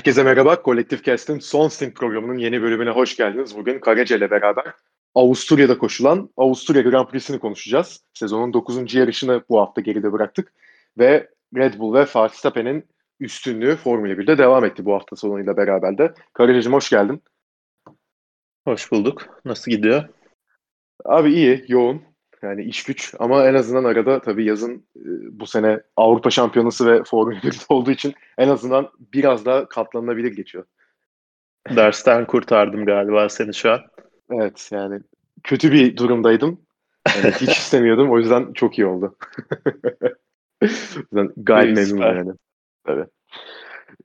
Herkese merhaba. Kolektif Cast'in son stint programının yeni bölümüne hoş geldiniz. Bugün Karaca ile beraber Avusturya'da koşulan Avusturya Grand Prix'sini konuşacağız. Sezonun 9. yarışını bu hafta geride bıraktık. Ve Red Bull ve Verstappen'in üstünlüğü Formula 1'de devam etti bu hafta sonuyla beraber de. Karaca'cığım hoş geldin. Hoş bulduk. Nasıl gidiyor? Abi iyi, yoğun. Yani iş güç ama en azından arada tabii yazın e, bu sene Avrupa Şampiyonası ve Formula 1 olduğu için en azından biraz daha katlanılabilir geçiyor. Dersten kurtardım galiba seni şu an. Evet yani kötü bir durumdaydım. Yani hiç istemiyordum o yüzden çok iyi oldu. o yüzden gayet memnunum yani. Evet.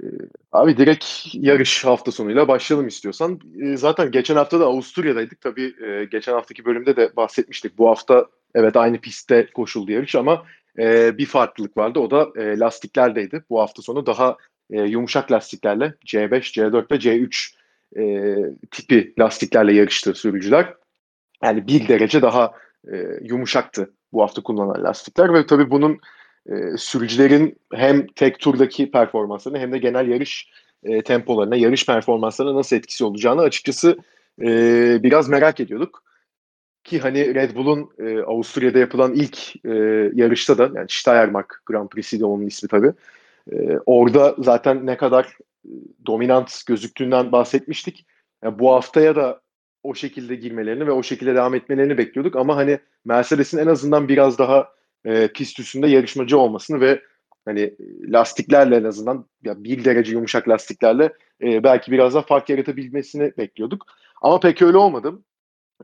Ee, abi direkt yarış hafta sonuyla başlayalım istiyorsan. Ee, zaten geçen hafta da Avusturya'daydık. Tabii e, geçen haftaki bölümde de bahsetmiştik. Bu hafta evet aynı pistte koşuldu yarış ama e, bir farklılık vardı. O da e, lastiklerdeydi. Bu hafta sonu daha yumuşak lastiklerle C5, C4 ve C3 tipi lastiklerle yarıştı sürücüler. Yani bir derece daha yumuşaktı bu hafta kullanılan lastikler ve tabii bunun e, sürücülerin hem tek turdaki performanslarına hem de genel yarış e, tempolarına, yarış performanslarına nasıl etkisi olacağını açıkçası e, biraz merak ediyorduk. Ki hani Red Bull'un e, Avusturya'da yapılan ilk e, yarışta da yani Steiermark Grand Prix'si onun ismi tabii. E, orada zaten ne kadar e, dominant gözüktüğünden bahsetmiştik. Yani bu haftaya da o şekilde girmelerini ve o şekilde devam etmelerini bekliyorduk ama hani Mercedes'in en azından biraz daha e, pist üstünde yarışmacı olmasını ve hani lastiklerle en azından ya bir derece yumuşak lastiklerle e, belki biraz daha fark yaratabilmesini bekliyorduk. Ama pek öyle olmadı.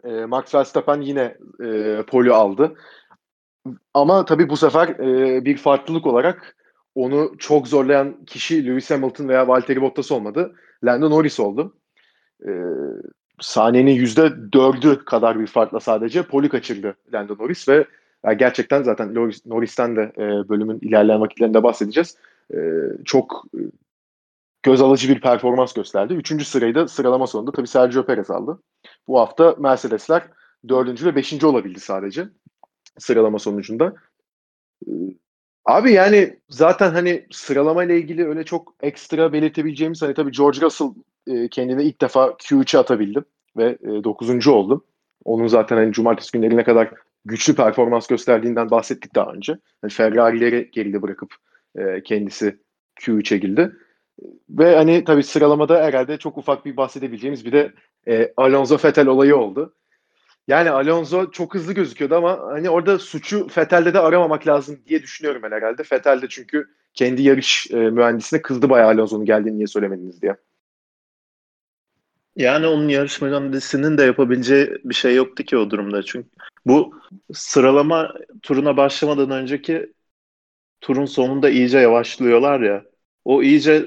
E, Max Verstappen yine e, poli aldı. Ama tabii bu sefer e, bir farklılık olarak onu çok zorlayan kişi Lewis Hamilton veya Valtteri Bottas olmadı. Lando Norris oldu. E, sahnenin yüzde dördü kadar bir farkla sadece poli kaçırdı Lando Norris ve yani gerçekten zaten Norris, Norris'ten de e, bölümün ilerleyen vakitlerinde bahsedeceğiz. E, çok e, göz alıcı bir performans gösterdi. Üçüncü sırayı da sıralama sonunda tabii Sergio Perez aldı. Bu hafta Mercedesler dördüncü ve beşinci olabildi sadece sıralama sonucunda. E, abi yani zaten hani sıralama ile ilgili öyle çok ekstra belirtebileceğimiz hani tabii George Russell e, kendine ilk defa Q3'e atabildi ve e, 9. oldu. Onun zaten hani cumartesi günlerine kadar güçlü performans gösterdiğinden bahsettik daha önce. Yani Ferrari'leri geride bırakıp e, kendisi Q3'e girdi. Ve hani tabii sıralamada herhalde çok ufak bir bahsedebileceğimiz bir de e, Alonso Vettel olayı oldu. Yani Alonso çok hızlı gözüküyordu ama hani orada suçu Vettel'de de aramamak lazım diye düşünüyorum ben herhalde. Vettel de çünkü kendi yarış e, mühendisine kızdı bayağı Alonso'nun geldiğini niye söylemediniz diye. Yani onun yarış mühendisinin de yapabileceği bir şey yoktu ki o durumda. Çünkü bu sıralama turuna başlamadan önceki turun sonunda iyice yavaşlıyorlar ya. O iyice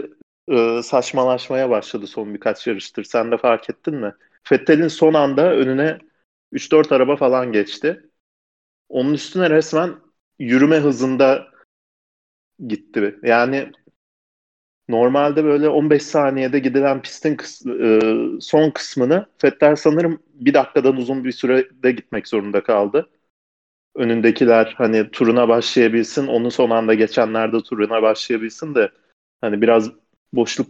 e, saçmalaşmaya başladı son birkaç yarıştır. Sen de fark ettin mi? Fettel'in son anda önüne 3-4 araba falan geçti. Onun üstüne resmen yürüme hızında gitti. Yani Normalde böyle 15 saniyede gidilen pistin kıs e, son kısmını Vettel sanırım bir dakikadan uzun bir sürede gitmek zorunda kaldı. Önündekiler hani turuna başlayabilsin, onun son anda geçenler de turuna başlayabilsin de hani biraz boşluk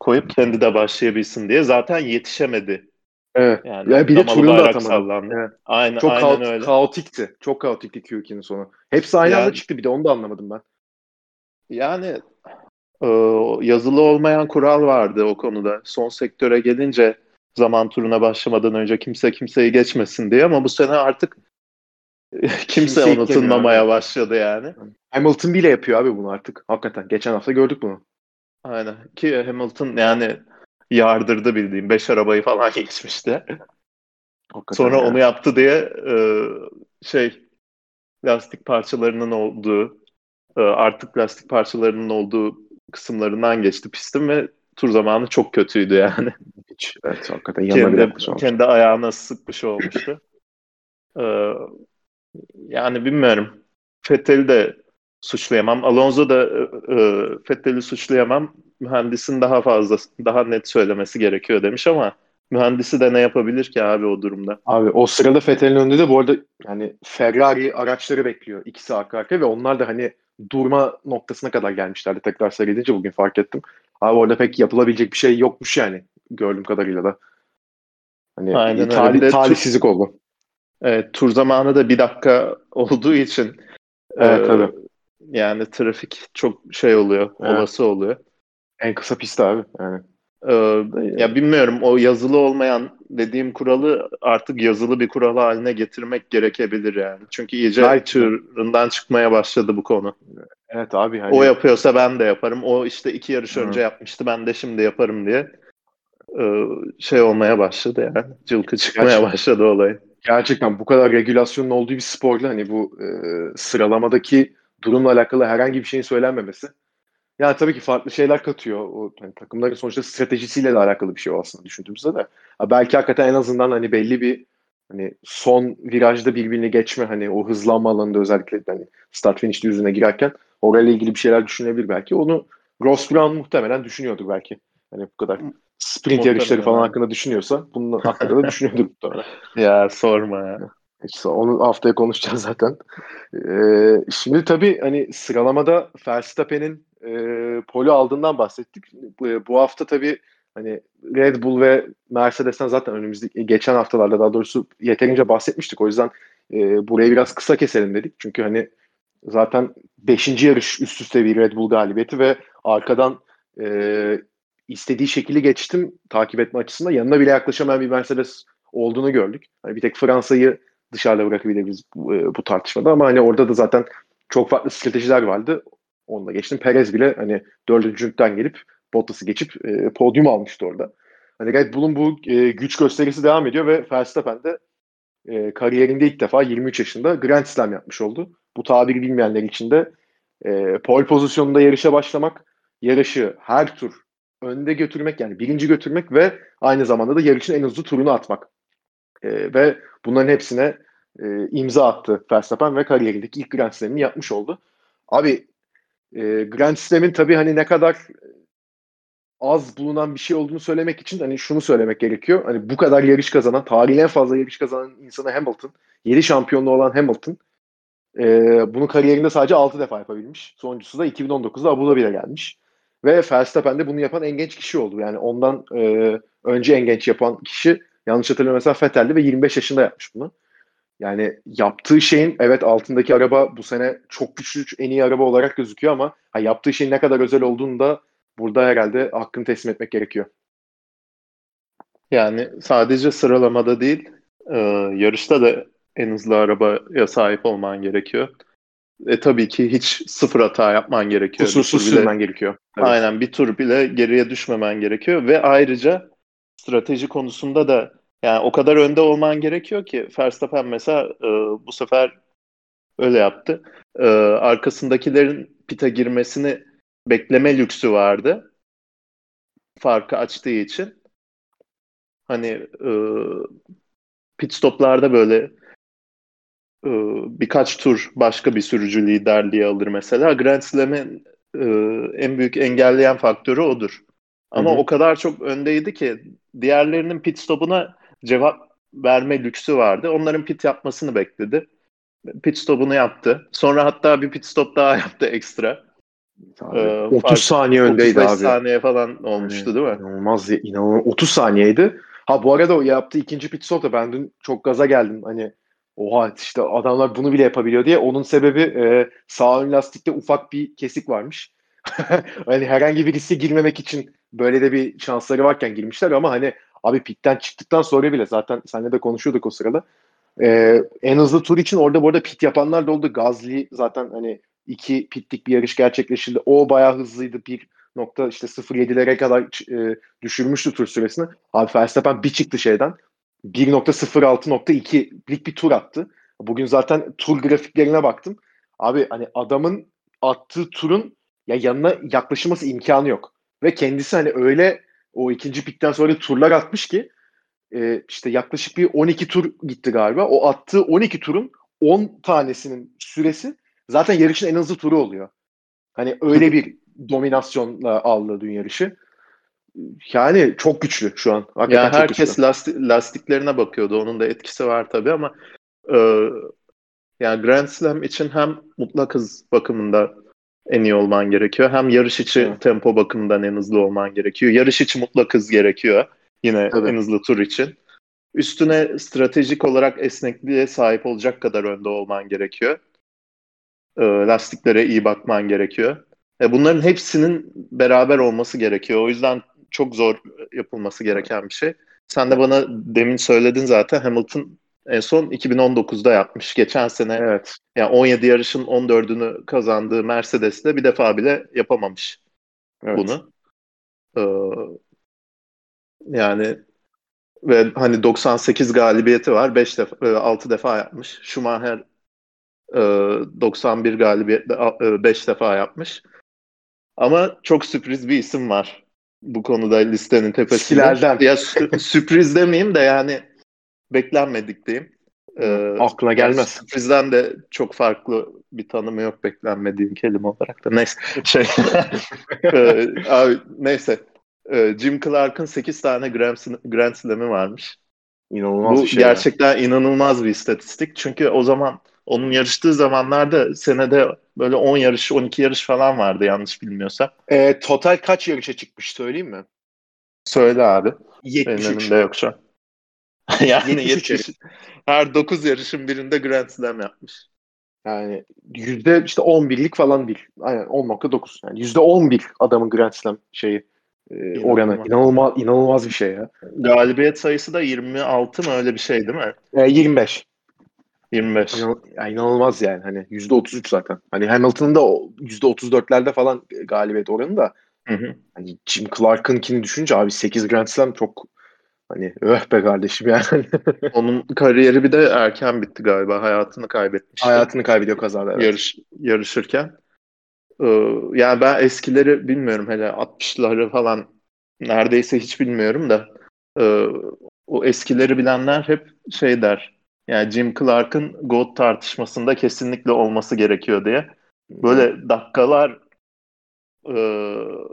koyup kendi de başlayabilsin diye zaten yetişemedi. Evet. Yani, yani bir de turunu da atamadı. Evet. Aynen, Çok aynen kaot, öyle. kaotikti. Çok kaotikti Q2'nin sonu. Hepsi aynı yani, anda çıktı bir de onu da anlamadım ben. Yani yazılı olmayan kural vardı o konuda. Son sektöre gelince zaman turuna başlamadan önce kimse kimseyi geçmesin diye ama bu sene artık kimse, kimse unutulmamaya başladı yani. Hamilton bile yapıyor abi bunu artık. Hakikaten. Geçen hafta gördük bunu. Aynen. Ki Hamilton yani yardırdı bildiğim. Beş arabayı falan geçmişti. Hakikaten Sonra yani. onu yaptı diye e, şey lastik parçalarının olduğu e, artık lastik parçalarının olduğu kısımlarından geçti pistin ve tur zamanı çok kötüydü yani. Hiç, evet hakikaten kendi, kendi ayağına sıkmış olmuştu. ee, yani bilmiyorum. Fettel'i de suçlayamam. Alonso da e, e, Fettel'i suçlayamam. Mühendisin daha fazla, daha net söylemesi gerekiyor demiş ama mühendisi de ne yapabilir ki abi o durumda? Abi o sırada Fettel'in önünde de bu arada yani Ferrari araçları bekliyor ikisi arka arkaya ve onlar da hani durma noktasına kadar gelmişlerdi tekrar seyredince bugün fark ettim. Abi orada pek yapılabilecek bir şey yokmuş yani gördüğüm kadarıyla da. Hani Aynen öyle. tali, Bir de talihsizlik oldu. Evet, tur zamanı da bir dakika olduğu için Evet e, tabii. yani trafik çok şey oluyor, Evet. olası oluyor. En kısa pist abi. Yani. E, ya bilmiyorum o yazılı olmayan dediğim kuralı artık yazılı bir kural haline getirmek gerekebilir yani. Çünkü iyice Belki çığırından çıkmaya başladı bu konu. Evet abi hani O yapıyorsa ben de yaparım. O işte iki yarış Hı. önce yapmıştı ben de şimdi yaparım diye e, şey olmaya başladı yani. Cılkı çıkmaya Gerçekten. başladı olay. gerçekten bu kadar regülasyonun olduğu bir sporda hani bu e, sıralamadaki durumla alakalı herhangi bir şeyin söylenmemesi. Yani tabii ki farklı şeyler katıyor. O hani takımların sonuçta stratejisiyle de alakalı bir şey o aslında düşündüğümüzde de. Ha, belki hakikaten en azından hani belli bir hani son virajda birbirini geçme hani o hızlanma alanında özellikle hani start finish düzlüğüne girerken orayla ilgili bir şeyler düşünebilir belki. Onu Ross Brown muhtemelen düşünüyordur belki. Hani bu kadar sprint Muhtemelen yarışları falan hakkında düşünüyorsa bunun hakkında da düşünüyordur muhtemelen. Ya sorma ya. İşte onu haftaya konuşacağız zaten. Ee, şimdi tabii hani sıralamada Verstappen'in e, poli aldığından bahsettik. Bu, bu hafta tabii hani Red Bull ve Mercedes'ten zaten önümüzdeki geçen haftalarda daha doğrusu yeterince bahsetmiştik. O yüzden e, burayı biraz kısa keselim dedik. Çünkü hani zaten 5. yarış üst üste bir Red Bull galibiyeti ve arkadan e, istediği şekilde geçtim takip etme açısından yanına bile yaklaşamayan bir Mercedes olduğunu gördük. Hani bir tek Fransa'yı dışarıda bırakabiliriz bu, e, bu tartışmada ama hani orada da zaten çok farklı stratejiler vardı. Onunla geçtim. Perez bile hani dördüncülükten gelip Bottas'ı geçip e, podyum almıştı orada. Hani Red Bull'un bu e, güç gösterisi devam ediyor ve Verstappen de e, kariyerinde ilk defa 23 yaşında Grand Slam yapmış oldu. Bu tabiri bilmeyenler için de e, pole pozisyonunda yarışa başlamak, yarışı her tur önde götürmek yani birinci götürmek ve aynı zamanda da yarışın en hızlı turunu atmak. E, ve bunların hepsine e, imza attı Verstappen ve kariyerindeki ilk Grand Slam'ini yapmış oldu. Abi e, Grand Slam'in tabii hani ne kadar az bulunan bir şey olduğunu söylemek için hani şunu söylemek gerekiyor. Hani bu kadar yarış kazanan, tarihin en fazla yarış kazanan insanı Hamilton. 7 şampiyonluğu olan Hamilton. E, bunu kariyerinde sadece 6 defa yapabilmiş. Sonuncusu da 2019'da Abu Dhabi'de gelmiş. Ve Verstappen de bunu yapan en genç kişi oldu. Yani ondan e, önce en genç yapan kişi yanlış hatırlamıyorsam Vettel'di ve 25 yaşında yapmış bunu. Yani yaptığı şeyin evet altındaki araba bu sene çok güçlü en iyi araba olarak gözüküyor ama ha, yaptığı şeyin ne kadar özel olduğunu da burada herhalde hakkını teslim etmek gerekiyor. Yani sadece sıralamada değil, e, yarışta da en hızlı arabaya sahip olman gerekiyor. E tabii ki hiç sıfır hata yapman gerekiyor. Kusursuz bile- sürmen gerekiyor. Evet. Aynen bir tur bile geriye düşmemen gerekiyor ve ayrıca strateji konusunda da yani o kadar önde olman gerekiyor ki Verstappen mesela e, bu sefer öyle yaptı. E, arkasındakilerin pite girmesini bekleme lüksü vardı. Farkı açtığı için. Hani e, pit stoplarda böyle e, birkaç tur başka bir sürücü liderliği alır mesela. Grand Slam'in e, en büyük engelleyen faktörü odur. Ama Hı hı. o kadar çok öndeydi ki diğerlerinin pit stopuna cevap verme lüksü vardı. Onların pit yapmasını bekledi. Pit stopunu yaptı. Sonra hatta bir pit stop daha yaptı ekstra. Abi, Ee, 30 fark- saniye öndeydi 35 abi. saniye falan olmuştu değil mi? İnanılmaz, inanılmaz. 30 saniyeydi. Ha bu arada o yaptığı ikinci pit stop da ben dün çok gaza geldim. Hani oha işte adamlar bunu bile yapabiliyor diye. Onun sebebi e, sağ ön lastikte ufak bir kesik varmış. hani herhangi bir riske girmemek için böyle de bir şansları varken girmişler ama hani abi pitten çıktıktan sonra bile zaten seninle de konuşuyorduk o sırada. E, en hızlı tur için orada bu arada pit yapanlar da oldu. Gazli zaten hani iki pitlik bir yarış gerçekleştirdi. O bayağı hızlıydı. Bir nokta işte 0.7'lere kadar e, düşürmüştü tur süresini. Abi Verstappen bir çıktı şeyden. 1.06.2'lik bir tur attı. Bugün zaten tur grafiklerine baktım. Abi hani adamın attığı turun ya yanına yaklaşılması imkanı yok. Ve kendisi hani öyle o ikinci pikten sonra turlar atmış ki e, işte yaklaşık bir 12 tur gitti galiba. O attığı 12 turun 10 tanesinin süresi zaten yarışın en hızlı turu oluyor. Hani öyle bir dominasyonla aldı dün yarışı. Yani çok güçlü şu an. Hakikaten çok herkes güçlü. lasti- lastiklerine bakıyordu. Onun da etkisi var tabii ama e, yani Grand Slam için hem mutlak hız bakımında en iyi olman gerekiyor. Hem yarış içi evet. tempo bakımından en hızlı olman gerekiyor. Yarış içi mutlak hız gerekiyor. Yine Tabii. en hızlı tur için. Üstüne stratejik olarak esnekliğe sahip olacak kadar önde olman gerekiyor. E, lastiklere iyi bakman gerekiyor. E, bunların hepsinin beraber olması gerekiyor. O yüzden çok zor yapılması gereken bir şey. Sen de bana demin söyledin zaten Hamilton en son 2019'da yapmış. Geçen sene evet. yani 17 yarışın 14'ünü kazandığı Mercedes'le bir defa bile yapamamış evet. bunu. Ee, yani ve hani 98 galibiyeti var. 5 defa 6 e, defa yapmış. Schumacher e, 91 galibiyet 5 defa yapmış. Ama çok sürpriz bir isim var bu konuda listenin tepesinde. Silerden. Ya sürpriz demeyeyim de yani beklenmedik diyeyim. Ee, Aklına gelmez. Yani sürprizden de çok farklı bir tanımı yok beklenmediğim kelime olarak da. Neyse. Şey, ee, abi, neyse. Ee, Jim Clark'ın 8 tane Grand, Grand Slam'i varmış. İnanılmaz Bu bir şey. gerçekten ya. inanılmaz bir istatistik. Çünkü o zaman onun yarıştığı zamanlarda senede böyle 10 yarış, 12 yarış falan vardı yanlış bilmiyorsam. E, total kaç yarışa çıkmış söyleyeyim mi? Söyle abi. 73. Benim yok şu an. yani 70, her 9 yarışın birinde Grand Slam yapmış. Yani yüzde işte 11'lik falan değil. Aynen 10.9. Yani yüzde 11 adamın Grand Slam şeyi e, oranı. İnanılmaz, inanılmaz bir şey ya. Galibiyet sayısı da 26 mı öyle bir şey değil mi? E, 25. 25. İnan, yani inanılmaz yani. Hani %33 zaten. Hani Hamilton'ın da %34'lerde falan galibiyet oranı da hı hı. hani Jim Clark'ınkini düşünce abi 8 Grand Slam çok hani öh be kardeşim yani. Onun kariyeri bir de erken bitti galiba. Hayatını kaybetmiş. Hayatını kaybediyor kazada. Evet. Yarış, yarışırken. Ee, yani ben eskileri bilmiyorum hele 60'ları falan neredeyse hiç bilmiyorum da e, o eskileri bilenler hep şey der yani Jim Clark'ın GOAT tartışmasında kesinlikle olması gerekiyor diye. Böyle dakikalar e,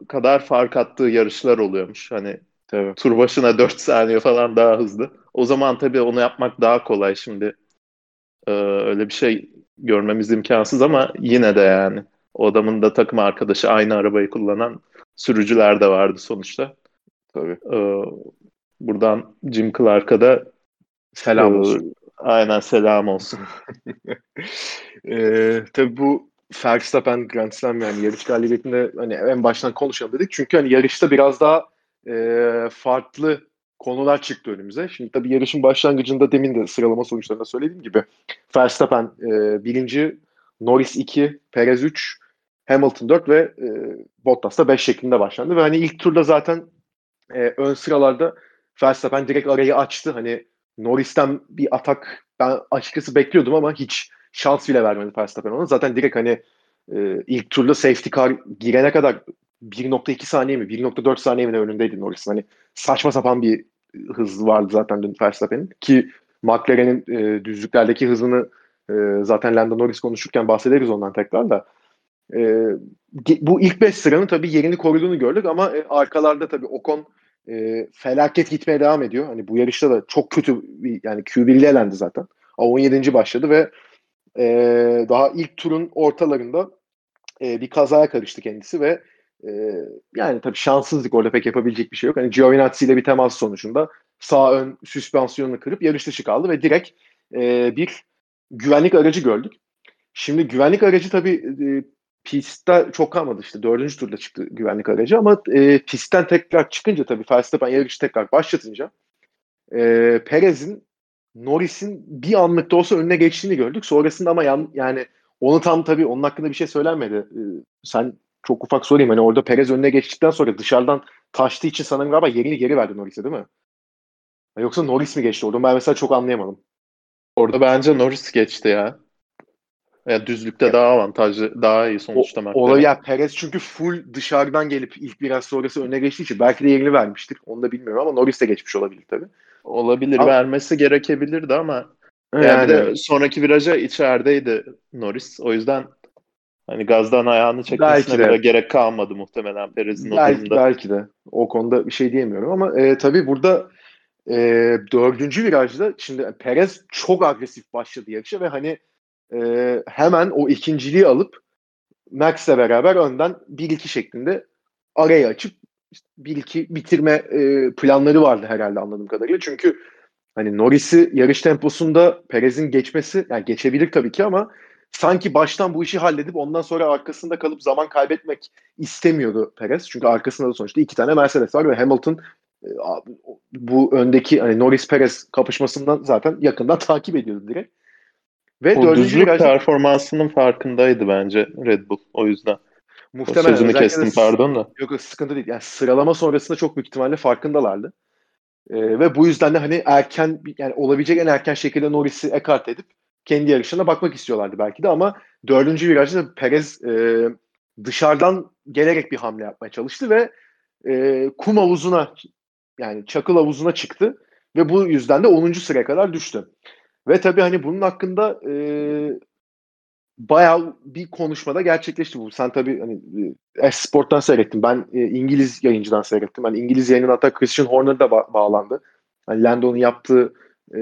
kadar fark attığı yarışlar oluyormuş. Hani tabii. tur başına 4 saniye falan daha hızlı. O zaman tabii onu yapmak daha kolay şimdi. E, öyle bir şey görmemiz imkansız ama yine de yani. O adamın da takım arkadaşı aynı arabayı kullanan sürücüler de vardı sonuçta. Tabii. E, buradan Jim Clark'a da selam e, olsun. Aynen selam olsun. ee, tabii bu Verstappen Grand Slam yani yarış galibiyetinde hani en baştan konuşalım dedik. Çünkü hani yarışta biraz daha e, farklı konular çıktı önümüze. Şimdi tabii yarışın başlangıcında demin de sıralama sonuçlarında söylediğim gibi Verstappen e, birinci, Norris 2, Perez 3, Hamilton 4 ve e, Bottas da 5 şeklinde başlandı. Ve hani ilk turda zaten e, ön sıralarda Verstappen direkt arayı açtı. Hani Norris'ten bir atak ben açıkçası bekliyordum ama hiç şans bile vermedi Verstappen ona. Zaten direkt hani e, ilk turda safety car girene kadar 1.2 saniye mi 1.4 saniye mi önündeydi Norris'in. Hani saçma sapan bir hız vardı zaten dün Verstappen'in ki McLaren'in e, düzlüklerdeki hızını e, zaten Lando Norris konuşurken bahsederiz ondan tekrar da. E, bu ilk 5 sıranın tabii yerini koruduğunu gördük ama e, arkalarda tabii Ocon e, felaket gitmeye devam ediyor. Hani bu yarışta da çok kötü bir yani Q1'li elendi zaten. Ama 17. başladı ve e, daha ilk turun ortalarında e, bir kazaya karıştı kendisi ve e, yani tabii şanssızlık orada pek yapabilecek bir şey yok. Hani Giovinazzi ile bir temas sonucunda sağ ön süspansiyonunu kırıp yarış dışı kaldı ve direkt e, bir güvenlik aracı gördük. Şimdi güvenlik aracı tabii e, pistte çok kalmadı işte. Dördüncü turda çıktı güvenlik aracı ama e, pistten tekrar çıkınca tabii Verstappen yarışı tekrar başlatınca e, Perez'in Norris'in bir anlık da olsa önüne geçtiğini gördük. Sonrasında ama yan, yani onu tam tabii onun hakkında bir şey söylenmedi. E, sen çok ufak sorayım hani orada Perez önüne geçtikten sonra dışarıdan taştığı için sanırım galiba yerini geri verdi Norris'e değil mi? Yoksa Norris mi geçti orada? Ben mesela çok anlayamadım. Orada bence Norris geçti ya. Ya düzlükte ya, daha avantajlı, daha iyi sonuçta o, Olay ya Perez çünkü full dışarıdan gelip ilk biraz sonrası öne geçtiği için belki de yerini vermiştir. Onu da bilmiyorum ama Norris de geçmiş olabilir tabii. Olabilir. Ama, vermesi gerekebilirdi ama yani, yani de sonraki viraja içerideydi Norris. O yüzden hani gazdan ayağını çekmesine bile gerek kalmadı muhtemelen Perez'in belki, o durumda. Belki de. O konuda bir şey diyemiyorum ama e, tabii burada e, dördüncü virajda şimdi Perez çok agresif başladı yarışa ve hani e, hemen o ikinciliği alıp Max'le beraber önden 1-2 şeklinde arayı açıp işte 1-2 bitirme e, planları vardı herhalde anladığım kadarıyla. Çünkü hani Norris'i yarış temposunda Perez'in geçmesi yani geçebilir tabii ki ama sanki baştan bu işi halledip ondan sonra arkasında kalıp zaman kaybetmek istemiyordu Perez. Çünkü arkasında da sonuçta iki tane Mercedes var ve Hamilton e, bu öndeki hani Norris Perez kapışmasından zaten yakından takip ediyordu direkt. Ve o düzlük virajda... performansının farkındaydı bence Red Bull o yüzden. Muhtemelen. O sözünü kestim pardon da. Yok sıkıntı değil. Yani sıralama sonrasında çok büyük ihtimalle farkındalardı. Ee, ve bu yüzden de hani erken yani olabilecek en erken şekilde Norris'i ekart edip kendi yarışına bakmak istiyorlardı belki de ama dördüncü virajda Perez e, dışarıdan gelerek bir hamle yapmaya çalıştı ve e, kum havuzuna yani çakıl havuzuna çıktı ve bu yüzden de 10. sıraya kadar düştü. Ve tabii hani bunun hakkında e, bayağı bir konuşmada gerçekleşti bu. Sen tabii hani e, Sport'tan seyrettin. Ben e, İngiliz yayıncıdan seyrettim. Hani İngiliz yayının hatta Christian Horner da ba- bağlandı. Hani Lando'nun yaptığı e,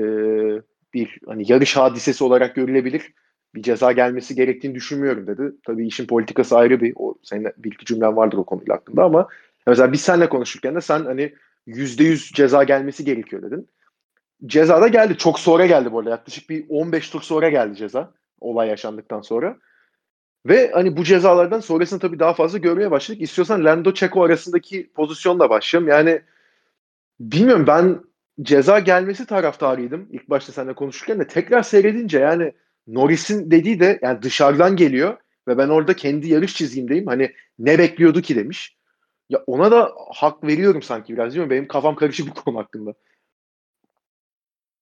bir hani yarış hadisesi olarak görülebilir. Bir ceza gelmesi gerektiğini düşünmüyorum dedi. Tabii işin politikası ayrı bir. O senin bir iki cümlen vardır o konuyla hakkında ama mesela biz seninle konuşurken de sen hani %100 ceza gelmesi gerekiyor dedin. Ceza da geldi. Çok sonra geldi bu arada. Yaklaşık bir 15 tur sonra geldi ceza. Olay yaşandıktan sonra. Ve hani bu cezalardan sonrasını tabii daha fazla görmeye başladık. İstiyorsan Lando Çeko arasındaki pozisyonla başlayalım. Yani bilmiyorum ben ceza gelmesi taraftarıydım. İlk başta seninle konuşurken de tekrar seyredince yani Norris'in dediği de yani dışarıdan geliyor ve ben orada kendi yarış çizgimdeyim. Hani ne bekliyordu ki demiş. Ya ona da hak veriyorum sanki biraz değil mi? Benim kafam karışık bu konu hakkında.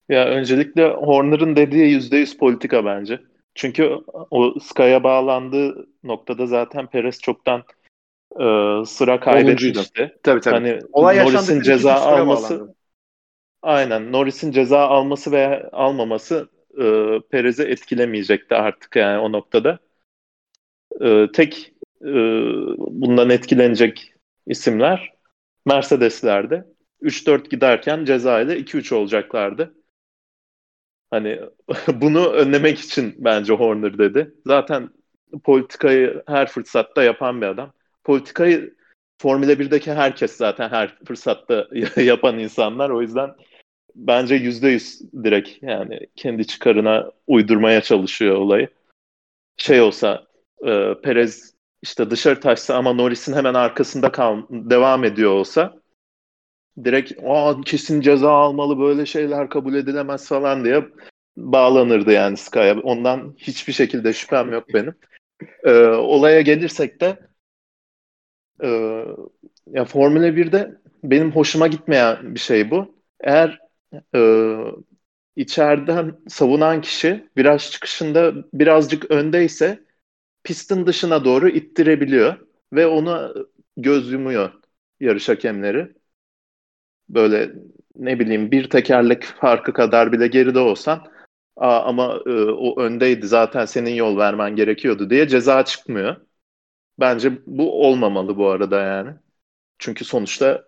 Ya öncelikle Horner'ın dediği %100 politika bence. Çünkü o Sky'a bağlandığı noktada zaten Perez çoktan e, sıra kaybetmişti. Tabii tabii. Hani Olay Norris'in ceza alması bağlandı. Aynen. Norris'in ceza alması veya almaması e, Perez'i etkilemeyecekti artık yani o noktada. E, tek e, bundan etkilenecek isimler Mercedes'lerde. 3-4 giderken ceza ile 2-3 olacaklardı. Hani bunu önlemek için bence Horner dedi. Zaten politikayı her fırsatta yapan bir adam. Politikayı Formula 1'deki herkes zaten her fırsatta yapan insanlar. O yüzden bence yüzde yüz direkt yani kendi çıkarına uydurmaya çalışıyor olayı. Şey olsa e, Perez işte dışarı taşsa ama Norris'in hemen arkasında kal devam ediyor olsa direkt Aa, kesin ceza almalı böyle şeyler kabul edilemez falan diye bağlanırdı yani Sky'a. Ondan hiçbir şekilde şüphem yok benim. Ee, olaya gelirsek de e, ya Formula 1'de benim hoşuma gitmeyen bir şey bu. Eğer e, içeriden savunan kişi viraj çıkışında birazcık öndeyse pistin dışına doğru ittirebiliyor ve ona göz yumuyor yarış hakemleri. Böyle ne bileyim bir tekerlek farkı kadar bile geride olsan Aa, ama e, o öndeydi zaten senin yol vermen gerekiyordu diye ceza çıkmıyor. Bence bu olmamalı bu arada yani. Çünkü sonuçta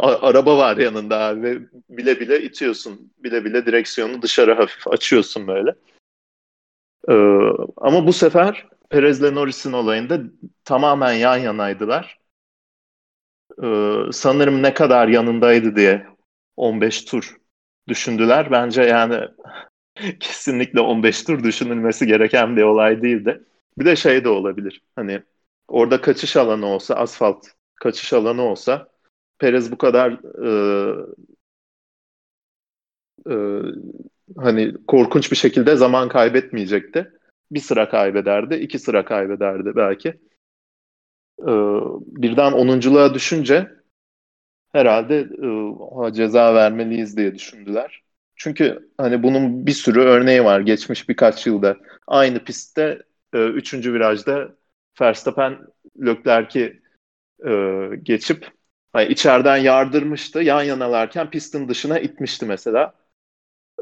araba var yanında abi ve bile bile itiyorsun. Bile bile direksiyonu dışarı hafif açıyorsun böyle. Ee, ama bu sefer Perez ile Norris'in olayında tamamen yan yanaydılar. Ee, sanırım ne kadar yanındaydı diye 15 tur düşündüler. Bence yani kesinlikle 15 tur düşünülmesi gereken bir olay değildi. Bir de şey de olabilir. Hani orada kaçış alanı olsa, asfalt kaçış alanı olsa Perez bu kadar e, e, hani korkunç bir şekilde zaman kaybetmeyecekti. Bir sıra kaybederdi, iki sıra kaybederdi belki. E, birden onunculuğa düşünce herhalde e, ceza vermeliyiz diye düşündüler. Çünkü hani bunun bir sürü örneği var geçmiş birkaç yılda. Aynı pistte e, üçüncü virajda Verstappen Leclerc'i e, geçip hani içeriden yardırmıştı. Yan yanalarken pistin dışına itmişti mesela.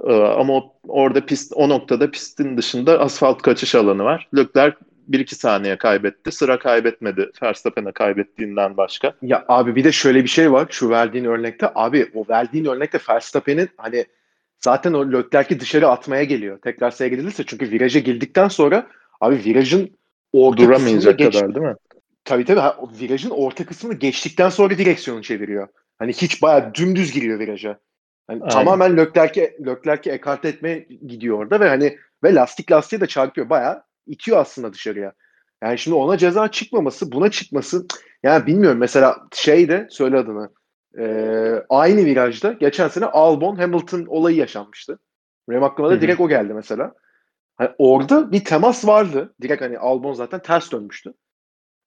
E, ama orada pist o noktada pistin dışında asfalt kaçış alanı var. Leclerc 1-2 saniye kaybetti. Sıra kaybetmedi Verstappen'e kaybettiğinden başka. Ya abi bir de şöyle bir şey var. Şu verdiğin örnekte abi o verdiğin örnekte Verstappen'in hani zaten o Leclerc'i dışarı atmaya geliyor. Tekrar seyredilirse çünkü viraja girdikten sonra abi virajın orta Duramayacak geç... kadar değil mi? Tabii tabii. Ha, virajın orta kısmını geçtikten sonra direksiyonu çeviriyor. Hani hiç bayağı dümdüz giriyor viraja. Yani tamamen Leclerc'e Leclerc'e ekarte etmeye gidiyor orada ve hani ve lastik lastiğe de çarpıyor. Bayağı itiyor aslında dışarıya. Yani şimdi ona ceza çıkmaması, buna çıkması yani bilmiyorum. Mesela şey de söyle adını. E, aynı virajda geçen sene Albon Hamilton olayı yaşanmıştı. Benim aklıma da direkt o geldi mesela. Hani orada bir temas vardı. Direkt hani Albon zaten ters dönmüştü.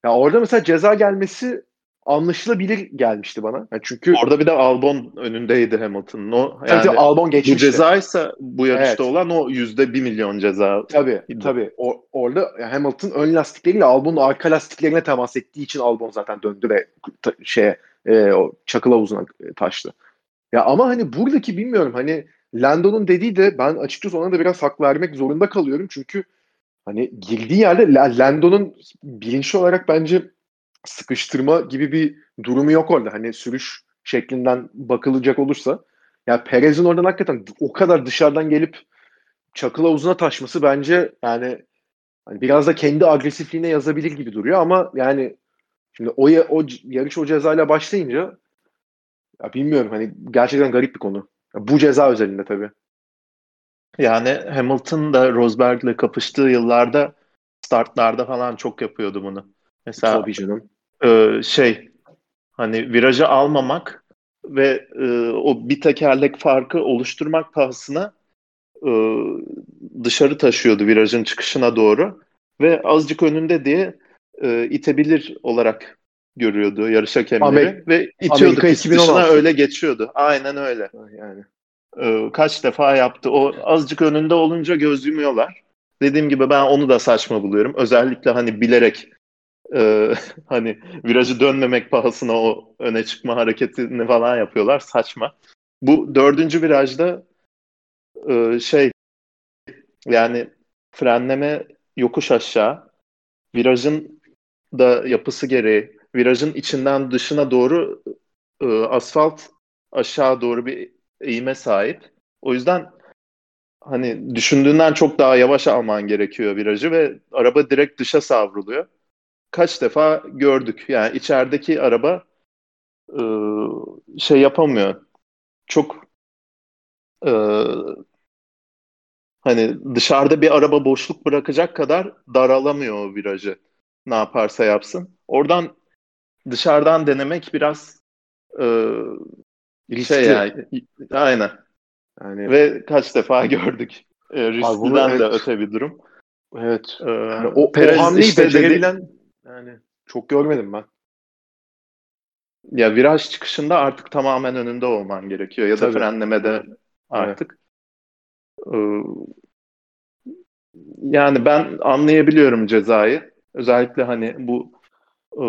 Ya orada mesela ceza gelmesi anlaşılabilir gelmişti bana. Yani çünkü orada bir de Albon önündeydi Hamilton'ın. O yani tabii, Albon geçmişti. Bu cezaysa bu yarışta evet. olan o yüzde bir milyon ceza. Tabii tabii. O, orada Hamilton ön lastikleriyle Albon'un arka lastiklerine temas ettiği için Albon zaten döndü ve ta, şeye e, o çakıl havuzuna e, taştı. Ya ama hani buradaki bilmiyorum hani Lando'nun dediği de ben açıkçası ona da biraz hak vermek zorunda kalıyorum. Çünkü hani girdiği yerde Lando'nun bilinçli olarak bence sıkıştırma gibi bir durumu yok orada. Hani sürüş şeklinden bakılacak olursa. Ya yani Perez'in oradan hakikaten o kadar dışarıdan gelip çakıl havuzuna taşması bence yani hani biraz da kendi agresifliğine yazabilir gibi duruyor ama yani şimdi o, o yarış o cezayla başlayınca ya bilmiyorum hani gerçekten garip bir konu. Bu ceza özelinde tabii. Yani Hamilton da Rosberg'le kapıştığı yıllarda startlarda falan çok yapıyordu bunu. Mesela Tabii canım. E, şey hani virajı almamak ve e, o bir tekerlek farkı oluşturmak pahasına e, dışarı taşıyordu virajın çıkışına doğru ve azıcık önünde diye e, itebilir olarak görüyordu yarış hakemleri Amerika, ve itiyordu Amerika pist dışına öyle geçiyordu. Aynen öyle. Yani e, kaç defa yaptı. O azıcık önünde olunca göz yumuyorlar. Dediğim gibi ben onu da saçma buluyorum. Özellikle hani bilerek e, hani virajı dönmemek pahasına o öne çıkma hareketini falan yapıyorlar. Saçma. Bu dördüncü virajda e, şey yani frenleme yokuş aşağı virajın da yapısı gereği virajın içinden dışına doğru e, asfalt aşağı doğru bir eğime sahip. O yüzden hani düşündüğünden çok daha yavaş alman gerekiyor virajı ve araba direkt dışa savruluyor. Kaç defa gördük. Yani içerideki araba e, şey yapamıyor. Çok e, hani dışarıda bir araba boşluk bırakacak kadar daralamıyor o virajı. Ne yaparsa yapsın. Oradan dışarıdan denemek biraz e, şey yani aynen. Yani, Ve kaç defa gördük. E, riskiden evet. de öte bir durum. Evet. Ee, yani o, Perez o hamleyi işte becerebilen dedi, yani çok görmedim ben. Ya viraj çıkışında artık tamamen önünde olman gerekiyor ya Tabii. da frenlemede artık. Evet. Ee, yani ben anlayabiliyorum cezayı. Özellikle hani bu e,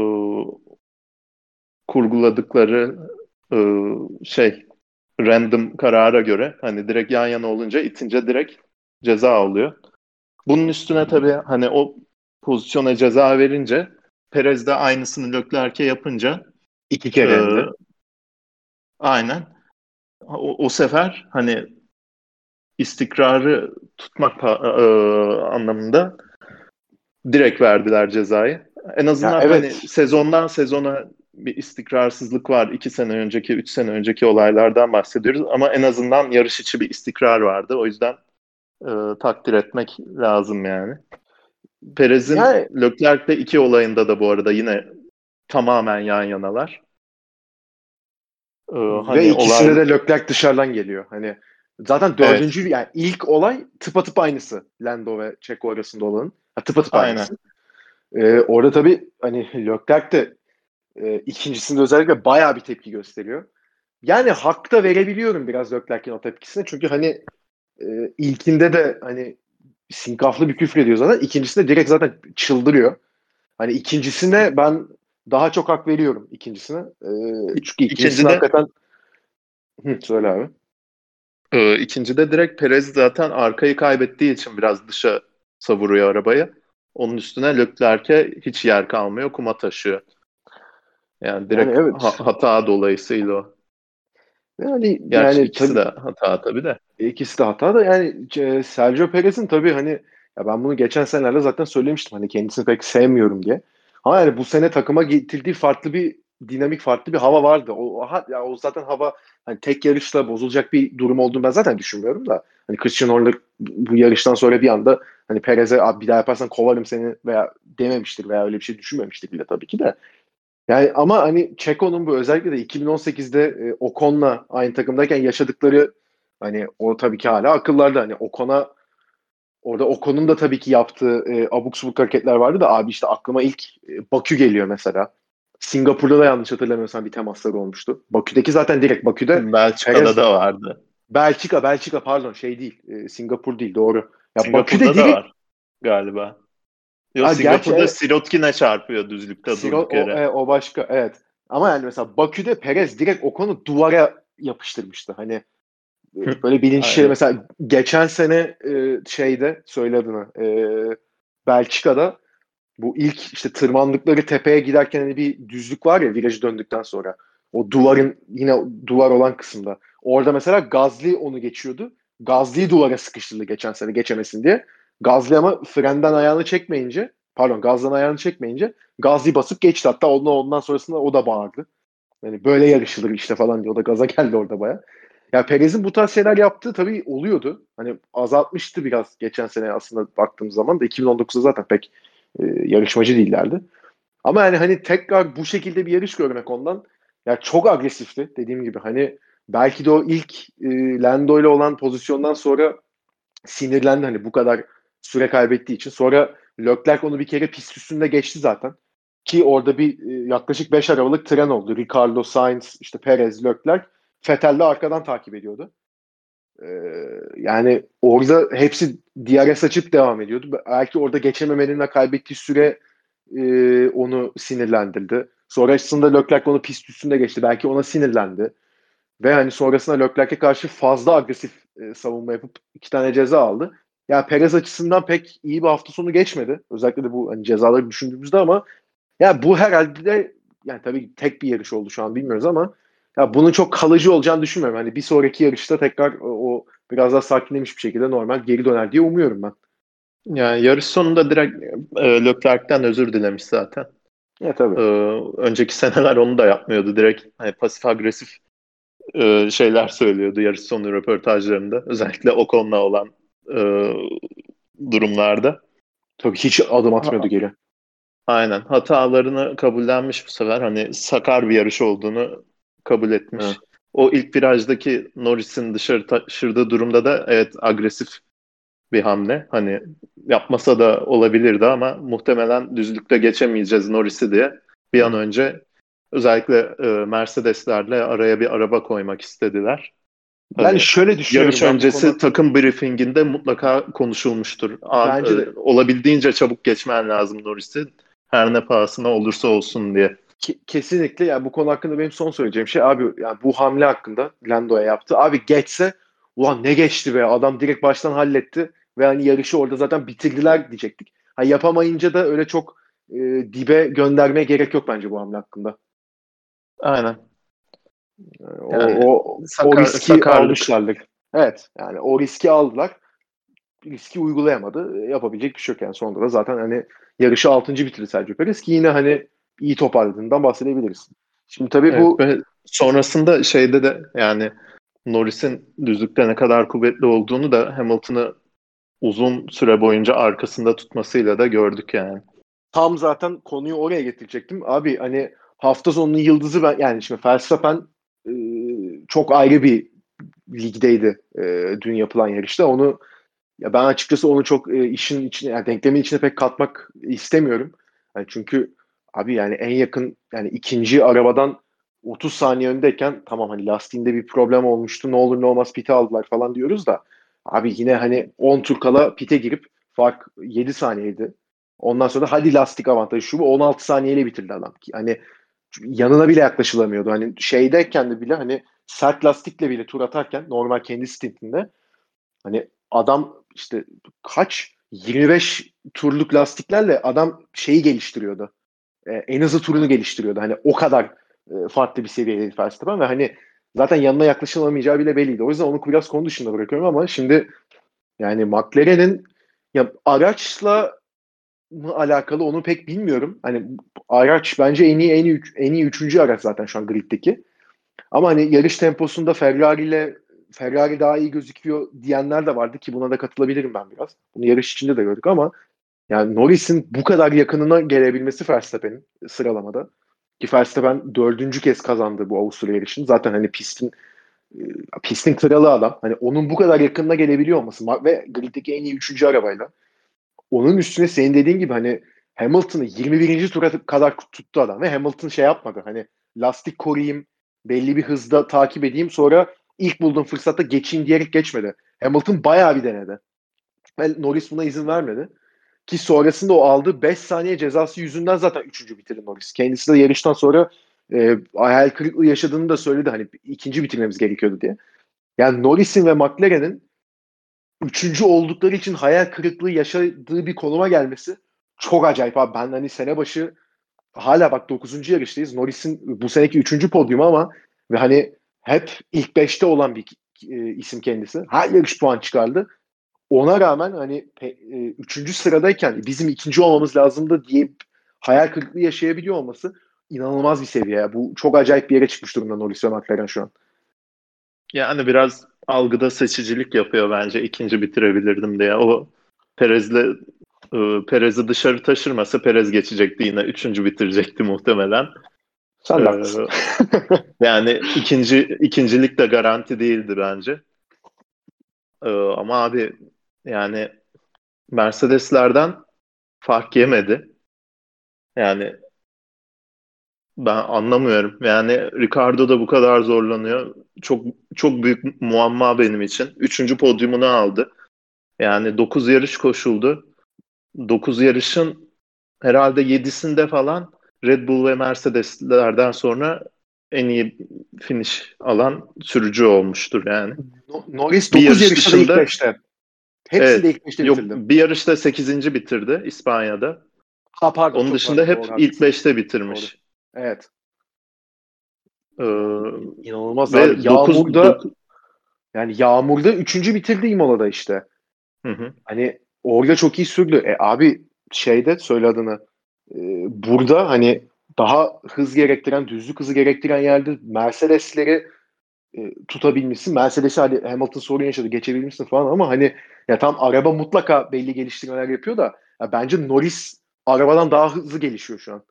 kurguladıkları e, şey random karara göre hani direkt yan yana olunca itince direkt ceza alıyor. Bunun üstüne tabii hani o pozisyona ceza verince Perez de aynısını Leclerc'e yapınca iki kere e, aynen o, o sefer hani istikrarı tutmak e, anlamında direkt verdiler cezayı. En azından ya evet. hani sezondan sezona bir istikrarsızlık var. iki sene önceki, üç sene önceki olaylardan bahsediyoruz. Ama en azından yarış içi bir istikrar vardı. O yüzden e, takdir etmek lazım yani. Perez'in yani, Leclerc'le iki olayında da bu arada yine tamamen yan yanalar. Ee, hani Ve ikisinde olay... de Leclerc dışarıdan geliyor. Hani zaten dördüncü evet. yani ilk olay tıpatıp aynısı. Lando ve Checo arasında olanın. Ha, tıpatıp Aynen. aynısı. Ee, orada tabii hani Leclerc de e, ikincisinde özellikle bayağı bir tepki gösteriyor. Yani hak da verebiliyorum biraz Leclerc'in o tepkisine. Çünkü hani e, ilkinde de hani sinkaflı bir küfür ediyor zaten. İkincisinde direkt zaten çıldırıyor. Hani ikincisine ben daha çok hak veriyorum ikincisine. E, çünkü ikincisinde hakikaten Hı, söyle abi. Ee, ikincide direkt Perez zaten arkayı kaybettiği için biraz dışa savuruyor arabayı. Onun üstüne Leclerc'e hiç yer kalmıyor. Kuma taşıyor. Yani direkt yani evet. ha- hata dolayısıyla o. Yani Gerçi yani ikisi tabii, de hata tabii de. İkisi de hata da yani Sergio Perez'in tabii hani Ya ben bunu geçen senelerde zaten söylemiştim. Hani kendisini pek sevmiyorum diye. Ama yani bu sene takıma getirdiği farklı bir dinamik, farklı bir hava vardı. O, o, ya o zaten hava hani tek yarışta bozulacak bir durum olduğunu ben zaten düşünmüyorum da. Hani Christian Horner bu yarıştan sonra bir anda hani Perez'e bir daha yaparsan kovarım seni veya dememiştir veya öyle bir şey düşünmemiştir bile tabii ki de. Yani ama hani Çeko'nun bu özellikle de 2018'de e, Ocon'la aynı takımdayken yaşadıkları hani o tabii ki hala akıllarda. Hani Ocon'a orada Ocon'un da tabii ki yaptığı e, abuk subuk hareketler vardı da abi işte aklıma ilk e, Bakü geliyor mesela. Singapur'da da yanlış hatırlamıyorsam bir temasları olmuştu. Bakü'deki zaten direkt Bakü'de. Belçika'da Perez, da vardı. Belçika, Belçika pardon şey değil. E, Singapur değil doğru. Ya Singapur'da Bakü'de direkt, var galiba. Yok ha, Singapur'da gerçi, Sirotkin'e çarpıyor düzlükte Siro, durduk yere. O, e, o başka evet. Ama yani mesela Bakü'de Perez direkt o konu duvara yapıştırmıştı. Hani e, böyle bilinçli mesela geçen sene e, şeyde söyle adını e, Belçika'da bu ilk işte tırmandıkları tepeye giderken hani bir düzlük var ya virajı döndükten sonra. O duvarın yine duvar olan kısımda. Orada mesela Gazli onu geçiyordu. Gazli'yi duvara sıkıştırdı geçen sene geçemesin diye. Gazli ama frenden ayağını çekmeyince pardon gazdan ayağını çekmeyince Gazli basıp geçti. Hatta ondan, ondan sonrasında o da bağırdı. Yani böyle yarışılır işte falan diye. O da gaza geldi orada baya. Ya Perez'in bu tarz şeyler yaptığı tabii oluyordu. Hani azaltmıştı biraz geçen sene aslında baktığım zaman da 2019'da zaten pek e, yarışmacı değillerdi. Ama yani hani tekrar bu şekilde bir yarış görmek ondan ya çok agresifti dediğim gibi. Hani belki de o ilk e, Lando ile olan pozisyondan sonra sinirlendi hani bu kadar süre kaybettiği için. Sonra Leclerc onu bir kere pist üstünde geçti zaten. Ki orada bir e, yaklaşık 5 arabalık tren oldu. Ricardo, Sainz, işte Perez, Leclerc. Vettel de arkadan takip ediyordu. Ee, yani orada hepsi DRS açıp devam ediyordu. Belki orada geçememenin ve kaybettiği süre e, onu sinirlendirdi. Sonrasında Leclerc onu pist üstünde geçti. Belki ona sinirlendi. Ve hani sonrasında Leclerc'e karşı fazla agresif e, savunma yapıp iki tane ceza aldı. Ya Perez açısından pek iyi bir hafta sonu geçmedi. Özellikle de bu hani cezaları düşündüğümüzde ama ya bu herhalde de yani tabii tek bir yarış oldu şu an bilmiyoruz ama ya bunun çok kalıcı olacağını düşünmüyorum. Hani bir sonraki yarışta tekrar o biraz daha sakinlemiş bir şekilde normal geri döner diye umuyorum ben. Yani yarış sonunda direkt e, Leclerc'ten özür dilemiş zaten. Ya tabii. Ee, önceki seneler onu da yapmıyordu. Direkt hani pasif agresif e, şeyler söylüyordu yarış sonu röportajlarında. Özellikle Ocon'la olan e, durumlarda. Tabii hiç adım atmıyordu geri. Aynen. Hatalarını kabullenmiş bu sefer. Hani sakar bir yarış olduğunu kabul etmiş. Evet. O ilk virajdaki Norris'in dışarı taşırdığı durumda da evet agresif bir hamle. Hani yapmasa da olabilirdi ama muhtemelen düzlükte geçemeyeceğiz Norris'i diye bir an önce özellikle e, Mercedeslerle araya bir araba koymak istediler. Ben hani, şöyle düşünüyorum. Yarış öncesi konu... takım briefinginde mutlaka konuşulmuştur. Bence de. olabildiğince çabuk geçmen lazım Norris'i. Her ne pahasına olursa olsun diye. kesinlikle yani bu konu hakkında benim son söyleyeceğim şey abi yani bu hamle hakkında Lando'ya yaptı. Abi geçse ulan ne geçti be adam direkt baştan halletti ve hani yarışı orada zaten bitirdiler diyecektik. Ha, yapamayınca da öyle çok e, dibe göndermeye gerek yok bence bu hamle hakkında. Aynen. Yani o, o, sakar, o riski sakarlık. almışlardı. Evet yani o riski aldılar. Riski uygulayamadı. Yapabilecek bir şey yok yani sonunda da zaten hani yarışı 6. bitirdi Sergio Perez ki yine hani iyi toparladığından bahsedebiliriz. Şimdi tabii evet, bu sonrasında şeyde de yani Norris'in düzlükte ne kadar kuvvetli olduğunu da Hamilton'ı uzun süre boyunca arkasında tutmasıyla da gördük yani. Tam zaten konuyu oraya getirecektim. Abi hani hafta sonunun yıldızı ben yani şimdi Verstappen e, çok ayrı bir ligdeydi e, dün yapılan yarışta. Onu ya ben açıkçası onu çok e, işin içine yani denklemin içine pek katmak istemiyorum. Yani çünkü abi yani en yakın yani ikinci arabadan 30 saniye öndeyken tamam hani lastiğinde bir problem olmuştu. Ne olur ne olmaz pite aldılar falan diyoruz da abi yine hani 10 tur kala pite girip fark 7 saniyeydi. Ondan sonra hadi lastik avantajı şu bu 16 saniyeyle bitirdi adam. Hani yanına bile yaklaşılamıyordu. Hani şeydeyken de bile hani sert lastikle bile tur atarken normal kendi stintinde hani adam işte kaç 25 turluk lastiklerle adam şeyi geliştiriyordu. Ee, en hızlı turunu geliştiriyordu. Hani o kadar e, farklı bir seviyede Verstappen ve hani zaten yanına yaklaşılamayacağı bile belliydi. O yüzden onu biraz konu dışında bırakıyorum ama şimdi yani McLaren'in Ya araçla mı alakalı onu pek bilmiyorum. Hani araç bence en iyi en iyi en iyi üçüncü araç zaten şu an griddeki. Ama hani yarış temposunda Ferrari ile Ferrari daha iyi gözüküyor diyenler de vardı ki buna da katılabilirim ben biraz. Bunu yarış içinde de gördük ama yani Norris'in bu kadar yakınına gelebilmesi Verstappen'in sıralamada. Ki Verstappen dördüncü kez kazandı bu Avusturya yarışını. Zaten hani pistin e, pistin kralı adam. Hani onun bu kadar yakınına gelebiliyor olması ve griddeki en iyi üçüncü arabayla. Onun üstüne senin dediğin gibi hani Hamilton'ı 21. tura kadar tuttu adam ve Hamilton şey yapmadı. Hani lastik koruyayım, belli bir hızda takip edeyim sonra ilk bulduğum fırsatta geçeyim diyerek geçmedi. Hamilton bayağı bir denedi. Ve Norris buna izin vermedi. Ki sonrasında o aldığı 5 saniye cezası yüzünden zaten 3. bitirdi Norris. Kendisi de yarıştan sonra e, hayal kırıklığı yaşadığını da söyledi. Hani ikinci bitirmemiz gerekiyordu diye. Yani Norris'in ve McLaren'in üçüncü oldukları için hayal kırıklığı yaşadığı bir konuma gelmesi çok acayip abi. Ben hani sene başı hala bak 9. yarıştayız. Norris'in bu seneki 3. podyumu ama ve hani hep ilk 5'te olan bir e, isim kendisi. Her yarış puan çıkardı. Ona rağmen hani e, üçüncü sıradayken bizim ikinci olmamız lazımdı diye hayal kırıklığı yaşayabiliyor olması inanılmaz bir seviye. Bu çok acayip bir yere çıkmış durumda Norris ve McLaren şu an. Yani biraz algıda seçicilik yapıyor bence ikinci bitirebilirdim diye. O Perez'le e, Perez'i dışarı taşırmasa Perez geçecekti yine üçüncü bitirecekti muhtemelen. Sen ee, yani ikinci ikincilik de garanti değildi bence. Ee, ama abi yani Mercedeslerden fark yemedi. Yani ben anlamıyorum. Yani Ricardo da bu kadar zorlanıyor. Çok çok büyük muamma benim için. Üçüncü podyumunu aldı. Yani dokuz yarış koşuldu. Dokuz yarışın herhalde yedisinde falan Red Bull ve Mercedeslerden sonra en iyi finish alan sürücü olmuştur yani. Norris 9 yarış yarışta ilk 5'te. Hepsi evet, de ilk 5'te yok, Bir yarışta 8. bitirdi İspanya'da. Ha pardon. Onun dışında pardon, hep doğru, ilk 5'te bitirmiş. Doğru. Evet. Ee, İnanılmaz ve. Yağmurda dokuz, yani Yağmur'da 3. bitirdi Imola'da işte. Hı hı. Hani orada çok iyi sürdü. E abi şeyde söyle adını. E, burada hani daha hız gerektiren, düzlük hızı gerektiren yerde Mercedes'leri e, tutabilmişsin. Mercedes'i hadi Hamilton sorun yaşadı, geçebilmişsin falan ama hani ya tam araba mutlaka belli geliştirmeler yapıyor da ya bence Norris arabadan daha hızlı gelişiyor şu an.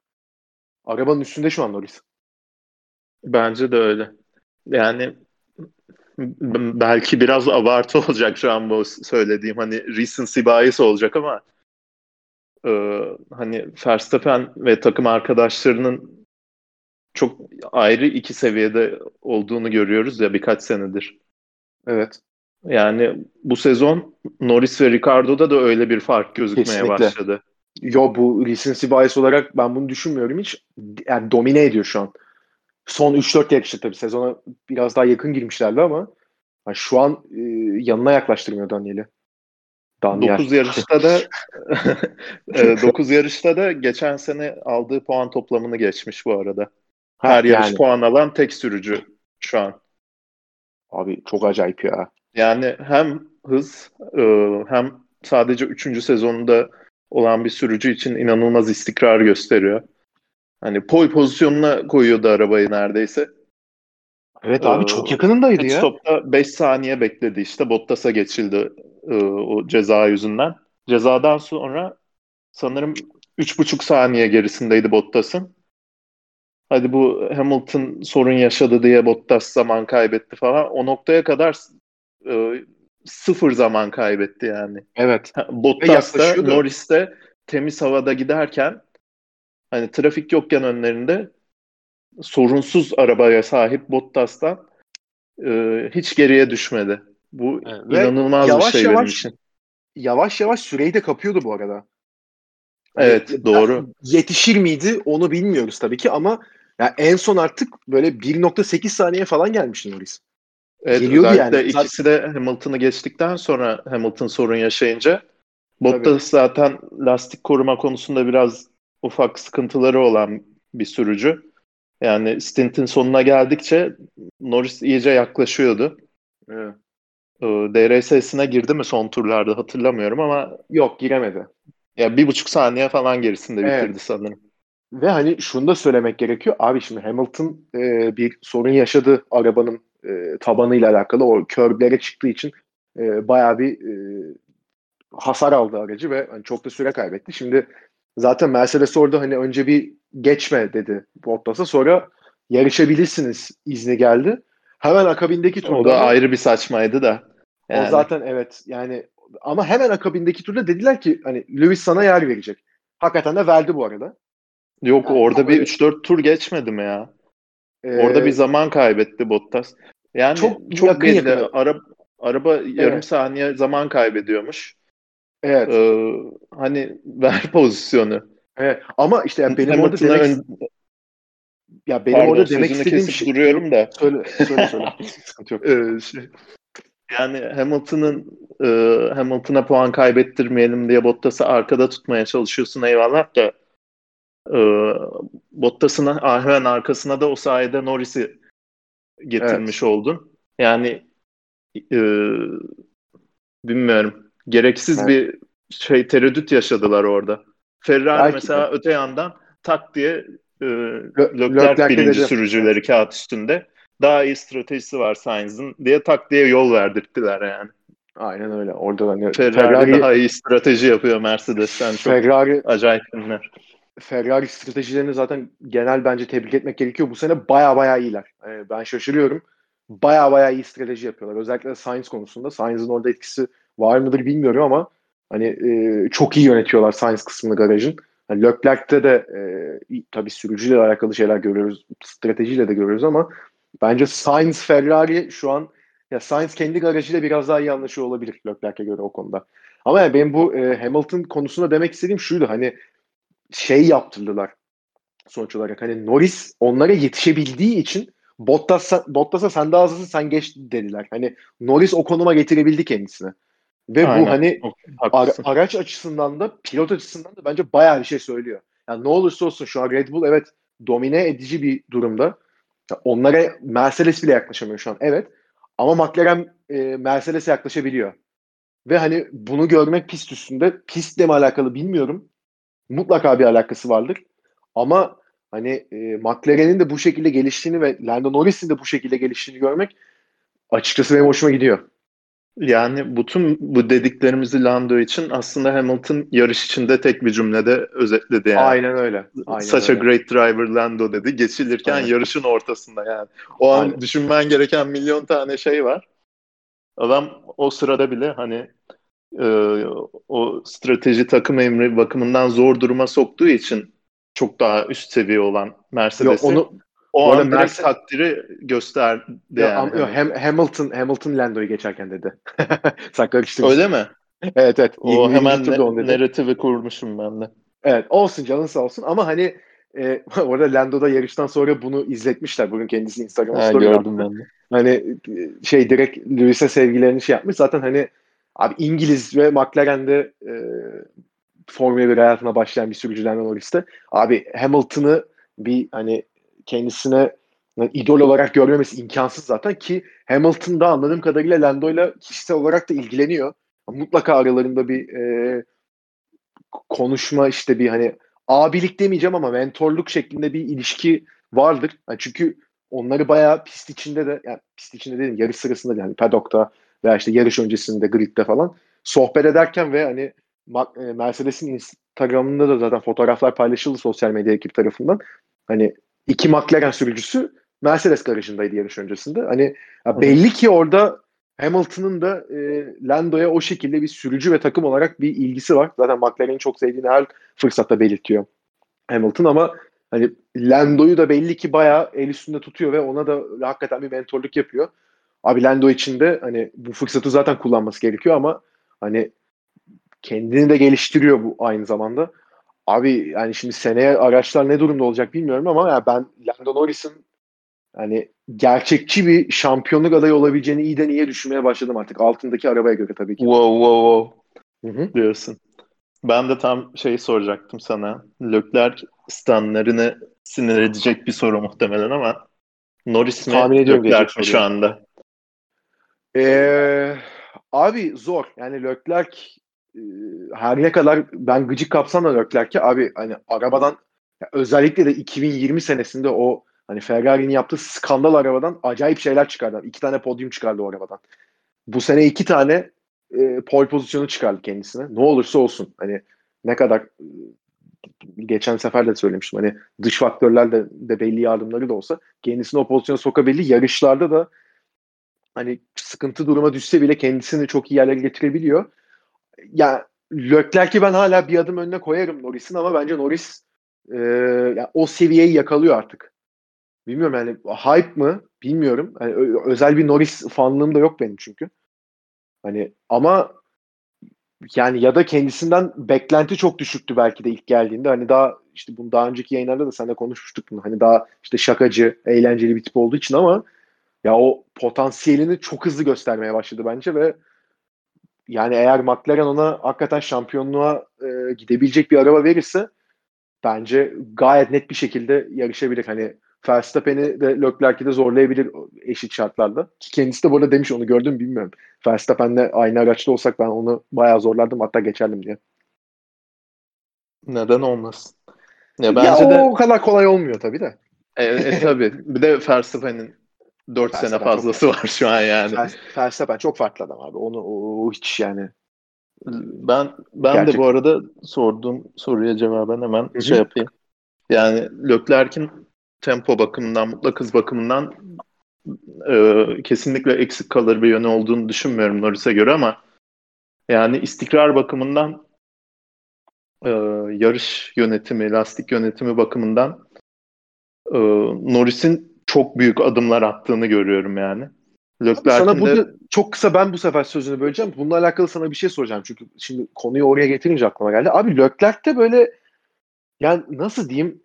Arabanın üstünde şu an Norris. Bence de öyle. Yani belki biraz abartı olacak şu an bu söylediğim hani recency bias olacak ama e, hani Verstappen ve takım arkadaşlarının çok ayrı iki seviyede olduğunu görüyoruz ya birkaç senedir. Evet. Yani bu sezon Norris ve Ricardo'da da öyle bir fark gözükmeye Kesinlikle. başladı. Yo bu recency bias olarak ben bunu düşünmüyorum hiç. Yani domine ediyor şu an. Son 3-4 yarışta tabii sezona biraz daha yakın girmişlerdi ama yani şu an e, yanına yaklaştırmıyor Daniel'i. 9 yarışta da 9 e, yarışta da geçen sene aldığı puan toplamını geçmiş bu arada. Her yarış yani. puan alan tek sürücü şu an. Abi çok acayip ya. Yani hem hız e, hem sadece 3. sezonunda olan bir sürücü için inanılmaz istikrar gösteriyor. Hani pole pozisyonuna koyuyordu arabayı neredeyse. Evet abi ee, çok yakınındaydı ya. Stopta 5 saniye bekledi işte. Bottas'a geçildi e, o ceza yüzünden. Cezadan sonra sanırım 3,5 saniye gerisindeydi Bottas'ın. Hadi bu Hamilton sorun yaşadı diye Bottas zaman kaybetti falan. O noktaya kadar e, sıfır zaman kaybetti yani. Evet. Bottas da Norris de temiz havada giderken hani trafik yokken önlerinde sorunsuz arabaya sahip Bottas'tan e, hiç geriye düşmedi. Bu evet. inanılmaz yavaş bir şey yavaş, benim için. Yavaş yavaş süreyi de kapıyordu bu arada. Evet yani, doğru. Yetişir miydi onu bilmiyoruz tabii ki ama yani en son artık böyle 1.8 saniye falan gelmişti Norris. Evet, Geliyordu özellikle yani. ikisi de Hamilton'ı geçtikten sonra Hamilton sorun yaşayınca Bottas zaten lastik koruma konusunda biraz ufak sıkıntıları olan bir sürücü. Yani stintin sonuna geldikçe Norris iyice yaklaşıyordu. Evet. e, DRS'sine girdi mi son turlarda hatırlamıyorum ama yok giremedi. Ya bir buçuk saniye falan gerisinde bitirdi evet. sanırım. Ve hani şunu da söylemek gerekiyor. Abi şimdi Hamilton e, bir sorun yaşadı arabanın e, tabanıyla alakalı. O körblere çıktığı için e, bayağı bir e, hasar aldı aracı ve hani çok da süre kaybetti. Şimdi zaten Mercedes orada hani önce bir geçme dedi Bottas'a sonra yarışabilirsiniz izni geldi. Hemen akabindeki turda. O da ayrı bir saçmaydı da. Yani. O zaten evet yani ama hemen akabindeki turda dediler ki hani Lewis sana yer verecek. Hakikaten de verdi bu arada. Yok yani orada bir 3-4 tur geçmedi mi ya? Ee, orada bir zaman kaybetti Bottas. Yani çok, çok yakın belli. Yakın. Araba, araba evet. yarım saniye zaman kaybediyormuş. Evet. Ee, hani ver pozisyonu. Evet. Ama işte yani benim orada demek... Ön... Ya benim Pardon, orada demek istediğim şey... duruyorum da. Söyle, söyle, söyle. Çok. Ee, şey, yani Hamilton'ın e, Hamilton'a puan kaybettirmeyelim diye Bottas'ı arkada tutmaya çalışıyorsun eyvallah da e, Bottas'ın hemen arkasına da o sayede Norris'i getirmiş evet. oldun. Yani e, bilmiyorum. Gereksiz evet. bir şey tereddüt yaşadılar orada. Ferrari Belki mesela de. öte yandan tak diye e, Leclerc birinci dedi. sürücüleri kağıt üstünde. Daha iyi stratejisi var Sainz'ın diye tak diye yol verdirttiler yani. Aynen öyle. Orada hani Ferrari, Ferrari daha iyi strateji yapıyor Mercedes'ten çok Ferrari, acayip günler. Ferrari stratejilerini zaten genel bence tebrik etmek gerekiyor. Bu sene baya baya iyiler. Yani ben şaşırıyorum. Baya baya iyi strateji yapıyorlar. Özellikle Sainz konusunda. Sainz'ın orada etkisi var mıdır bilmiyorum ama hani e, çok iyi yönetiyorlar Sainz kısmını garajın. Yani Leclerc'te de e, tabii sürücüyle alakalı şeyler görüyoruz. Stratejiyle de görüyoruz ama bence Sainz Ferrari şu an ya Sainz kendi garajıyla biraz daha iyi anlaşıyor olabilir Leclerc'e göre o konuda. Ama yani benim bu e, Hamilton konusunda demek istediğim şuydu hani şey yaptırdılar sonuç olarak. Hani Norris onlara yetişebildiği için Bottas Bottas'a sen daha hızlısın sen geç dediler. Hani Norris o konuma getirebildi kendisini. Ve Aynen. bu hani ara, araç açısından da pilot açısından da bence bayağı bir şey söylüyor. Yani ne olursa olsun şu an Red Bull evet domine edici bir durumda. Onlara Mercedes bile yaklaşamıyor şu an. Evet. Ama McLaren e, Mercedes'e yaklaşabiliyor. Ve hani bunu görmek pist üstünde pistle mi alakalı bilmiyorum. Mutlaka bir alakası vardır. Ama hani e, McLaren'in de bu şekilde geliştiğini ve Lando Norris'in de bu şekilde geliştiğini görmek açıkçası benim hoşuma gidiyor. Yani bütün bu dediklerimizi Lando için aslında Hamilton yarış içinde tek bir cümlede özetledi yani. Aynen öyle. Aynen Such öyle. a great driver Lando dedi. Geçilirken Aynen. yarışın ortasında yani. O an Aynen. düşünmen gereken milyon tane şey var. Adam o sırada bile hani e, o strateji takım emri bakımından zor duruma soktuğu için çok daha üst seviye olan Mercedes'i onu o an direkt Mercedes... takdiri gösterdi ya, yani. Yok, Ham, Hamilton Hamilton Lando'yu geçerken dedi. Sen Öyle mi? Evet evet. O hemen ne, narratifi kurmuşum ben de. Evet olsun canın sağ olsun ama hani e, orada Lando'da yarıştan sonra bunu izletmişler. Bugün kendisi Instagram'da gördüm ben de. Hani e, şey direkt Lewis'e sevgilerini şey yapmış. Zaten hani abi İngiliz ve McLaren'de e, Formula 1 hayatına başlayan bir sürücülerden o liste. Abi Hamilton'ı bir hani kendisine yani idol olarak görmemesi imkansız zaten ki Hamilton da anladığım kadarıyla Lando'yla kişisel olarak da ilgileniyor. Mutlaka aralarında bir e, konuşma işte bir hani abilik demeyeceğim ama mentorluk şeklinde bir ilişki vardır. Yani çünkü onları bayağı pist içinde de yani pist içinde dedim yarış sırasında yani paddock'ta veya işte yarış öncesinde gridde falan sohbet ederken ve hani e, Mercedes'in Instagram'ında da zaten fotoğraflar paylaşıldı sosyal medya ekip tarafından. Hani iki McLaren sürücüsü Mercedes garajındaydı yarış öncesinde. Hani ya belli ki orada Hamilton'ın da e, Lando'ya o şekilde bir sürücü ve takım olarak bir ilgisi var. Zaten McLaren'i çok sevdiğini her fırsatta belirtiyor Hamilton ama hani Lando'yu da belli ki bayağı el üstünde tutuyor ve ona da hakikaten bir mentorluk yapıyor. Abi Lando için de hani bu fırsatı zaten kullanması gerekiyor ama hani kendini de geliştiriyor bu aynı zamanda. Abi yani şimdi seneye araçlar ne durumda olacak bilmiyorum ama yani ben Lando Norris'in hani gerçekçi bir şampiyonluk adayı olabileceğini iyiden iyiye düşünmeye başladım artık. Altındaki arabaya göre tabii ki. Wow wow wow. Hı-hı. Diyorsun. Ben de tam şey soracaktım sana. Leclerc stanlarını sinir edecek bir soru muhtemelen ama Norris mi Tahmin Leclerc mi şu anda? Eee abi zor. Yani Leclerc e, her ne kadar ben gıcık kapsam da Leclerc'e abi hani arabadan özellikle de 2020 senesinde o hani Ferrari'nin yaptığı skandal arabadan acayip şeyler çıkardı. İki tane podyum çıkardı o arabadan. Bu sene iki tane e, pole pozisyonu çıkardı kendisine. Ne olursa olsun. Hani ne kadar e, geçen sefer de söylemiştim. Hani dış faktörlerle de belli yardımları da olsa kendisini o pozisyona sokabildi. Yarışlarda da hani sıkıntı duruma düşse bile kendisini çok iyi yerlere getirebiliyor. Ya yani Leclerc'i ben hala bir adım önüne koyarım Norris'in ama bence Norris e, yani o seviyeyi yakalıyor artık. Bilmiyorum yani hype mı bilmiyorum. Yani özel bir Norris fanlığım da yok benim çünkü. Hani ama yani ya da kendisinden beklenti çok düşüktü belki de ilk geldiğinde. Hani daha işte bunu daha önceki yayınlarda da seninle konuşmuştuk bunu. Hani daha işte şakacı, eğlenceli bir tip olduğu için ama ya o potansiyelini çok hızlı göstermeye başladı bence ve yani eğer McLaren ona hakikaten şampiyonluğa e, gidebilecek bir araba verirse bence gayet net bir şekilde yarışabilir. Hani Verstappen'i de Leclerc'i de zorlayabilir eşit şartlarda. Ki kendisi de burada demiş onu gördüm bilmiyorum. Verstappen'le aynı araçta olsak ben onu bayağı zorlardım hatta geçerdim diye. Neden olmasın? Ya, bence ya de... o kadar kolay olmuyor tabii de. E, e tabii. Bir de Verstappen'in 4 sene fazlası var şu an yani. Verstappen çok farklı adam abi. Onu o, o hiç yani ben ben Gerçek. de bu arada sorduğum soruya cevaben hemen Hı-hı. şey yapayım. Yani Leclerc'in tempo bakımından, mutlak hız bakımından e, kesinlikle eksik kalır bir yönü olduğunu düşünmüyorum Norris'e göre ama yani istikrar bakımından e, yarış yönetimi, lastik yönetimi bakımından e, Norris'in çok büyük adımlar attığını görüyorum yani. Sana burada de... çok kısa ben bu sefer sözünü böleceğim. Bununla alakalı sana bir şey soracağım. Çünkü şimdi konuyu oraya getirince aklıma geldi. Abi Leclerc'te böyle yani nasıl diyeyim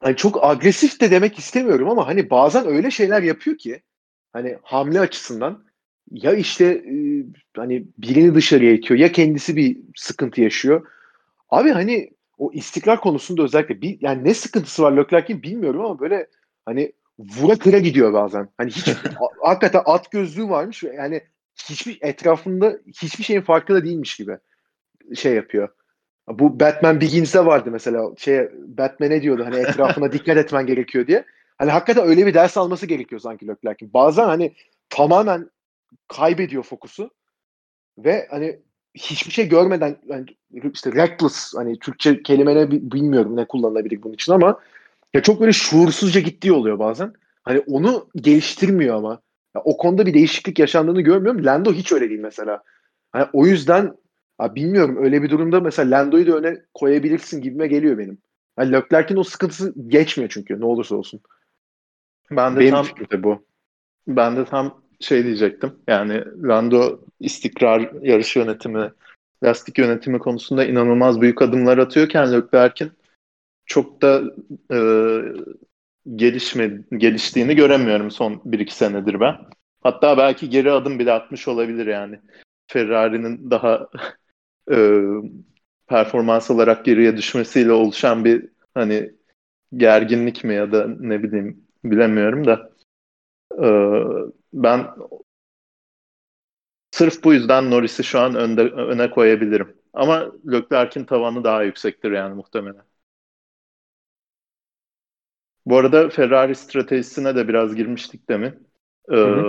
hani çok agresif de demek istemiyorum ama hani bazen öyle şeyler yapıyor ki hani hamle açısından ya işte e, hani birini dışarıya itiyor ya kendisi bir sıkıntı yaşıyor. Abi hani o istikrar konusunda özellikle bir yani ne sıkıntısı var Leclerc'in bilmiyorum ama böyle hani vura kıra gidiyor bazen. Hani hiç hakikaten at gözlüğü varmış yani hiçbir etrafında hiçbir şeyin farkında değilmiş gibi şey yapıyor. Bu Batman Begins'de vardı mesela. Şey Batman'e diyordu hani etrafına dikkat etmen gerekiyor diye. Hani hakikaten öyle bir ders alması gerekiyor sanki Leclerc'in. Bazen hani tamamen kaybediyor fokusu ve hani hiçbir şey görmeden yani işte reckless hani Türkçe kelime ne bilmiyorum ne kullanılabilir bunun için ama ya çok böyle şuursuzca gittiği oluyor bazen. Hani onu geliştirmiyor ama. Ya o konuda bir değişiklik yaşandığını görmüyorum. Lando hiç öyle değil mesela. Hani o yüzden ya bilmiyorum öyle bir durumda mesela Lando'yu da öne koyabilirsin gibime geliyor benim. Yani Leclerc'in o sıkıntısı geçmiyor çünkü ne olursa olsun. Ben de Benim tam fikrim bu. Ben de tam şey diyecektim. Yani Lando istikrar yarış yönetimi, lastik yönetimi konusunda inanılmaz büyük adımlar atıyorken Leclerc'in çok da e, gelişme geliştiğini göremiyorum son 1-2 senedir ben. Hatta belki geri adım bile atmış olabilir yani. Ferrari'nin daha e, performans olarak geriye düşmesiyle oluşan bir hani gerginlik mi ya da ne bileyim bilemiyorum da e, ben sırf bu yüzden Norris'i şu an önde, öne koyabilirim. Ama Leclerc'in tavanı daha yüksektir yani muhtemelen. Bu arada Ferrari stratejisine de biraz girmiştik demin. Ee, hı hı.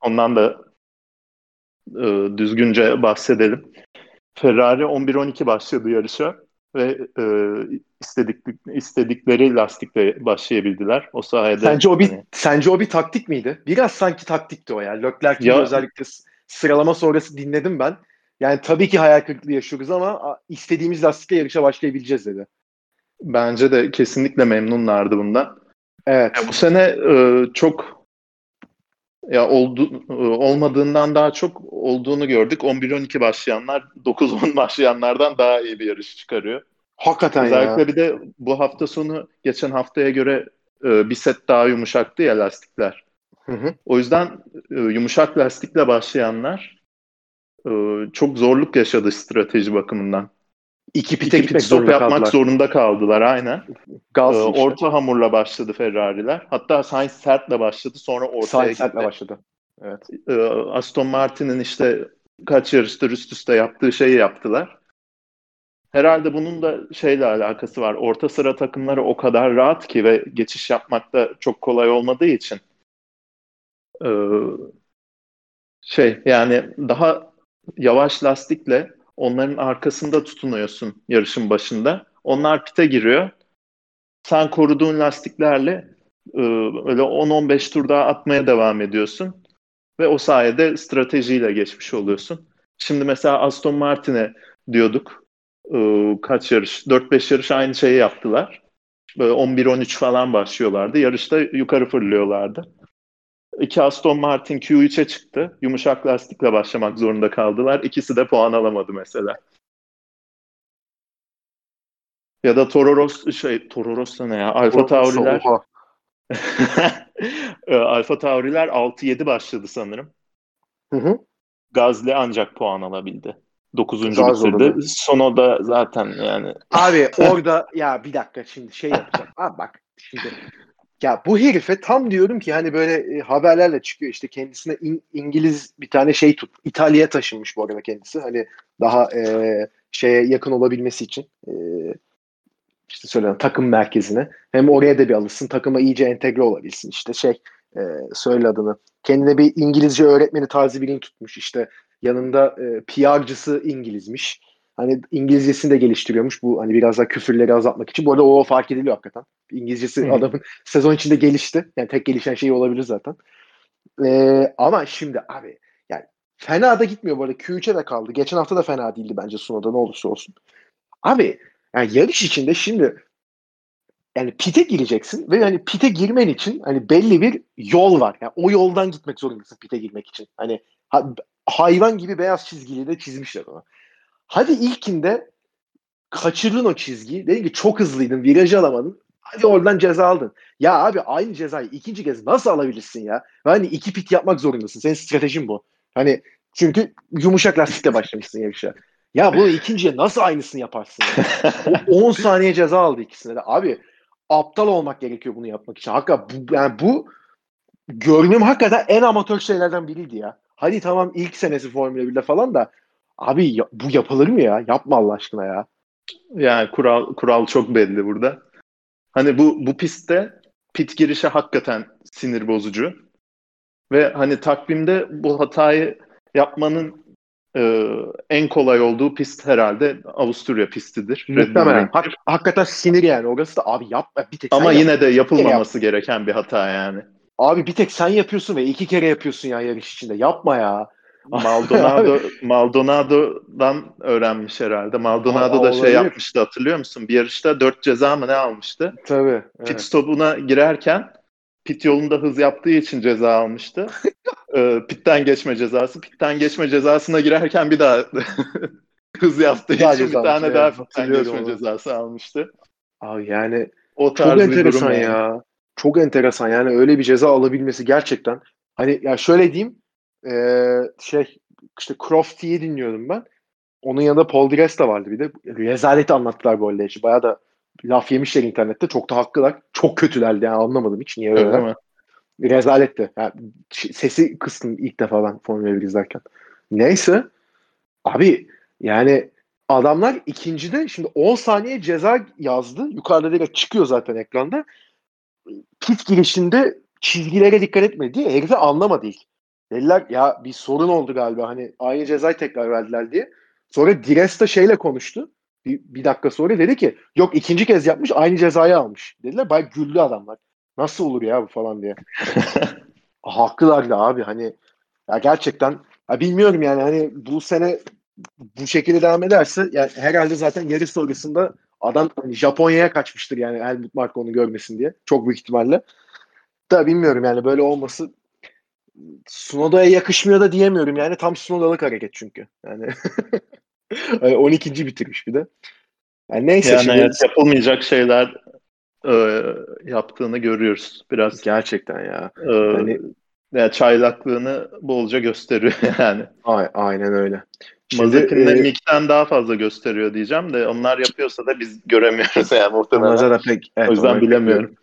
Ondan da e, düzgünce bahsedelim. Ferrari 11-12 başladı yarışa ve e, istedik, istedikleri lastikle başlayabildiler. O sayede sence o bir hani... sence o bir taktik miydi? Biraz sanki taktikti o yani. Leclerc'in ya... özellikle sıralama sonrası dinledim ben. Yani tabii ki hayal kırıklığı yaşıyoruz ama istediğimiz lastikle yarışa başlayabileceğiz dedi. Bence de kesinlikle memnunlardı bundan. Evet. Ya bu sene e, çok ya oldu e, olmadığından daha çok olduğunu gördük. 11-12 başlayanlar 9-10 başlayanlardan daha iyi bir yarış çıkarıyor. Hakikaten Özellikle ya. bir de bu hafta sonu geçen haftaya göre e, bir set daha yumuşaktı ya lastikler. Hı hı. O yüzden e, yumuşak lastikle başlayanlar e, çok zorluk yaşadı strateji bakımından. İki pite İki gitmek zorunda yapmak kaldılar. zorunda kaldılar aynen. Gaz ee, işte. Orta hamurla başladı Ferrari'ler. Hatta Sainz sertle başladı sonra ortaya Sainz sertle başladı. Evet. Ee, Aston Martin'in işte kaç yarıştır üst üste yaptığı şeyi yaptılar. Herhalde bunun da şeyle alakası var. Orta sıra takımları o kadar rahat ki ve geçiş yapmak da çok kolay olmadığı için ee, şey yani daha yavaş lastikle onların arkasında tutunuyorsun yarışın başında. Onlar pite giriyor. Sen koruduğun lastiklerle e, öyle 10-15 tur daha atmaya devam ediyorsun. Ve o sayede stratejiyle geçmiş oluyorsun. Şimdi mesela Aston Martin'e diyorduk. E, kaç yarış? 4-5 yarış aynı şeyi yaptılar. Böyle 11-13 falan başlıyorlardı. Yarışta yukarı fırlıyorlardı. İki Aston Martin Q3'e çıktı. Yumuşak lastikle başlamak zorunda kaldılar. İkisi de puan alamadı mesela. Ya da Toro Rosso şey Toro Rosso ne ya? Alfa Tauri'ler e, Alfa Tauri'ler 6-7 başladı sanırım. Hı hı. Gazli ancak puan alabildi. 9. bitirdi. Sonu da zaten yani. Abi orada ya bir dakika şimdi şey yapacağım. Abi bak şimdi ya bu herife tam diyorum ki hani böyle e, haberlerle çıkıyor işte kendisine in, İngiliz bir tane şey tut. İtalya'ya taşınmış bu arada kendisi. Hani daha e, şeye yakın olabilmesi için. E, işte söylenen takım merkezine. Hem oraya da bir alışsın, takıma iyice entegre olabilsin. İşte şey e, söyle adını. Kendine bir İngilizce öğretmeni tarzı birini tutmuş. İşte yanında e, PR'cısı İngilizmiş. Hani İngilizcesini de geliştiriyormuş. Bu hani biraz daha küfürleri azaltmak için. Bu arada o fark ediliyor hakikaten. İngilizcesi hmm. adamın sezon içinde gelişti. Yani tek gelişen şey olabilir zaten. Ee, ama şimdi abi yani fena da gitmiyor bu arada. Q3'e de kaldı. Geçen hafta da fena değildi bence Sunoda ne olursa olsun. Abi yani yarış içinde şimdi yani pite gireceksin ve yani pite girmen için hani belli bir yol var. Yani o yoldan gitmek zorundasın pite girmek için. Hani ha, hayvan gibi beyaz çizgiyle de çizmişler onu. Hadi ilkinde kaçırdın o çizgiyi. Dedin ki çok hızlıydın, virajı alamadın. Hadi oradan ceza aldın. Ya abi aynı cezayı ikinci kez nasıl alabilirsin ya? Hani iki pit yapmak zorundasın. Senin stratejin bu. Hani çünkü yumuşak lastikle başlamışsın yarışa. Ya bunu ikinciye nasıl aynısını yaparsın? Ya? 10 saniye ceza aldı ikisine de. Abi aptal olmak gerekiyor bunu yapmak için. Hakikaten bu, yani bu gördüğüm hakikaten en amatör şeylerden biriydi ya. Hadi tamam ilk senesi Formula 1'de falan da abi ya, bu yapılır mı ya? Yapma Allah aşkına ya. Yani kural kural çok belli burada. Hani bu bu pistte pit girişi hakikaten sinir bozucu. Ve hani takvimde bu hatayı yapmanın e, en kolay olduğu pist herhalde Avusturya pistidir. Muhtemelen. Hak, hakikaten sinir yani. Orası da abi yapma bir tek Ama yine de yapılmaması yap. gereken bir hata yani. Abi bir tek sen yapıyorsun ve iki kere yapıyorsun ya yarış içinde. Yapma ya. Maldonado Maldonado'dan öğrenmiş herhalde. Maldonado Aa, da şey yapmıştı hatırlıyor musun? Bir yarışta dört ceza mı ne almıştı? Tabii. Evet. Pit stopuna girerken pit yolunda hız yaptığı için ceza almıştı. e, pitten geçme cezası. Pitten geçme cezasına girerken bir daha hız yaptığı daha için bir tane yani. daha pitten geçme onu. cezası almıştı. Abi yani o tarz çok enteresan bir durum ya. Yani. Çok enteresan yani öyle bir ceza alabilmesi gerçekten. Hani ya şöyle diyeyim e, şey işte Crofty'yi dinliyordum ben. Onun yanında Paul Di Resta vardı bir de. Rezaleti anlattılar bu arada. Bayağı da laf yemişler internette. Çok da haklılar. Çok kötülerdi yani anlamadım hiç niye öyle. Evet, Rezaletti. Yani sesi kıstım ilk defa ben Formula 1 izlerken. Neyse. Abi yani adamlar ikincide şimdi 10 saniye ceza yazdı. Yukarıda direkt çıkıyor zaten ekranda. Pit girişinde çizgilere dikkat etmedi diye herife anlamadı ilk. Dediler ya bir sorun oldu galiba hani aynı cezayı tekrar verdiler diye. Sonra Diresta şeyle konuştu. Bir, bir dakika sonra dedi ki yok ikinci kez yapmış aynı cezayı almış. Dediler bay güldü adamlar. Nasıl olur ya bu falan diye. Haklılar da abi hani ya gerçekten ya bilmiyorum yani hani bu sene bu şekilde devam ederse yani herhalde zaten yarış sonrasında adam hani Japonya'ya kaçmıştır yani Helmut Marko onu görmesin diye. Çok büyük ihtimalle. Da bilmiyorum yani böyle olması Sunoda'ya yakışmıyor da diyemiyorum yani tam Sunoda'lık hareket çünkü. Yani yani 12. bitirmiş bir de. Yani neyse yani şimdi... evet, yapılmayacak şeyler e, yaptığını görüyoruz biraz. Gerçekten ya. E, yani ya çaylaklığını bolca gösteriyor yani. A- aynen öyle. Mazepin'le e, Mick'ten daha fazla gösteriyor diyeceğim de onlar yapıyorsa da biz göremiyoruz yani muhtemelen. Onları pek, evet, o yüzden bilemiyorum. Pek,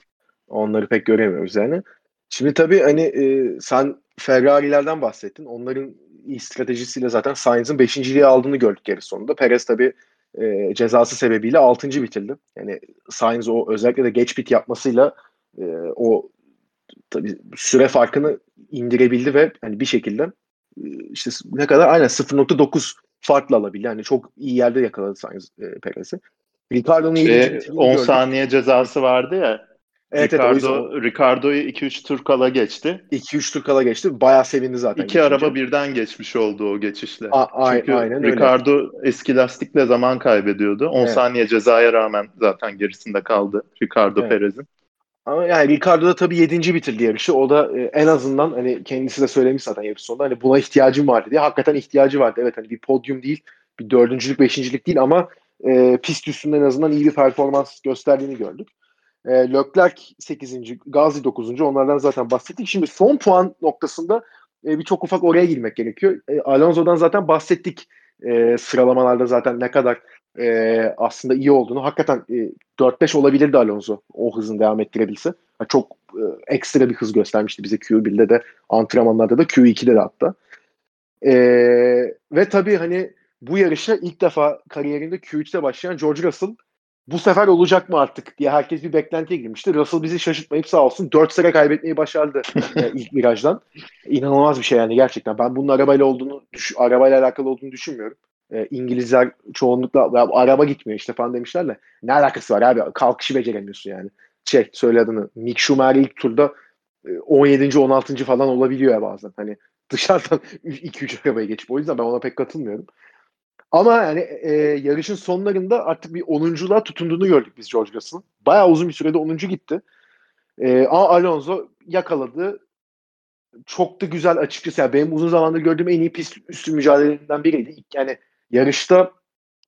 onları pek göremiyoruz yani. Şimdi tabii hani e, sen Ferrari'lerden bahsettin. Onların iyi stratejisiyle zaten Sainz'ın beşinciliği aldığını gördük geri sonunda. Perez tabii e, cezası sebebiyle 6. bitirdi. Yani Sainz o özellikle de geç bit yapmasıyla e, o tabii süre farkını indirebildi ve hani bir şekilde e, işte ne kadar aynen 0.9 farklı alabildi. Yani çok iyi yerde yakaladı Sainz e, Perez'i. Ricardo'nun şey, 10 gördük. saniye cezası vardı ya. Evet, Ricardo, evet, Ricardo'yu 2-3 tur kala geçti. 2-3 tur kala geçti. Bayağı sevindi zaten. İki geçince. araba birden geçmiş oldu o geçişle. A- Çünkü aynen Ricardo öyle. eski lastikle zaman kaybediyordu. 10 evet. saniye cezaya rağmen zaten gerisinde kaldı Ricardo evet. Perez'in. Ama yani Ricardo da tabii 7. bitirdi yarışı. O da e, en azından hani kendisi de söylemiş zaten yarış sonunda hani buna ihtiyacım vardı diye. Hakikaten ihtiyacı vardı. Evet hani bir podyum değil, bir dördüncülük, beşincilik değil ama e, pist üstünde en azından iyi bir performans gösterdiğini gördük. E, Leclerc 8. Gazi 9. Onlardan zaten bahsettik. Şimdi son puan noktasında e, bir çok ufak oraya girmek gerekiyor. E, Alonso'dan zaten bahsettik e, sıralamalarda zaten ne kadar e, aslında iyi olduğunu. Hakikaten e, 4-5 olabilirdi Alonso o hızını devam ettirebilse. Yani çok e, ekstra bir hız göstermişti bize Q1'de de antrenmanlarda da Q2'de de hatta. E, ve tabii hani bu yarışa ilk defa kariyerinde Q3'te başlayan George Russell bu sefer olacak mı artık diye herkes bir beklentiye girmişti. Russell bizi şaşırtmayıp sağ olsun 4 sıra kaybetmeyi başardı e, ilk virajdan. İnanılmaz bir şey yani gerçekten. Ben bunun arabayla olduğunu, düş, arabayla alakalı olduğunu düşünmüyorum. E, İngilizler çoğunlukla ya, araba gitmiyor işte falan demişler de ne alakası var abi kalkışı beceremiyorsun yani. Şey söyle adını Mick Schumacher ilk turda 17. E, 16. falan olabiliyor ya bazen. Hani dışarıdan 2-3 arabaya geçip o yüzden ben ona pek katılmıyorum. Ama yani e, yarışın sonlarında artık bir 10'unculuğa tutunduğunu gördük biz George Russell'ın. Bayağı uzun bir sürede 10. gitti. E, ama Alonso yakaladı. Çok da güzel açıkçası. Yani benim uzun zamandır gördüğüm en iyi pist üstü mücadelelerinden biriydi. Yani yarışta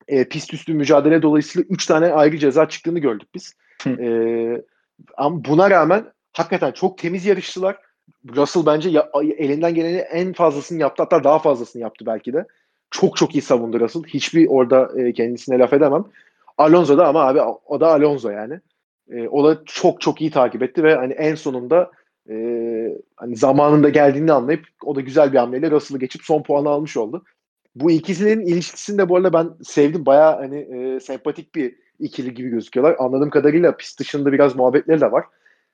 e, pist üstü mücadele dolayısıyla 3 tane ayrı ceza çıktığını gördük biz. e, ama buna rağmen hakikaten çok temiz yarıştılar. Russell bence ya, elinden geleni en fazlasını yaptı. Hatta daha fazlasını yaptı belki de. Çok çok iyi savundu Russell. Hiçbir orada e, kendisine laf edemem. Alonso da ama abi o da Alonso yani. E, o da çok çok iyi takip etti ve hani en sonunda e, hani zamanında geldiğini anlayıp o da güzel bir hamleyle Russell'ı geçip son puanı almış oldu. Bu ikisinin ilişkisini de bu arada ben sevdim. Baya hani e, sempatik bir ikili gibi gözüküyorlar. Anladığım kadarıyla pist dışında biraz muhabbetleri de var.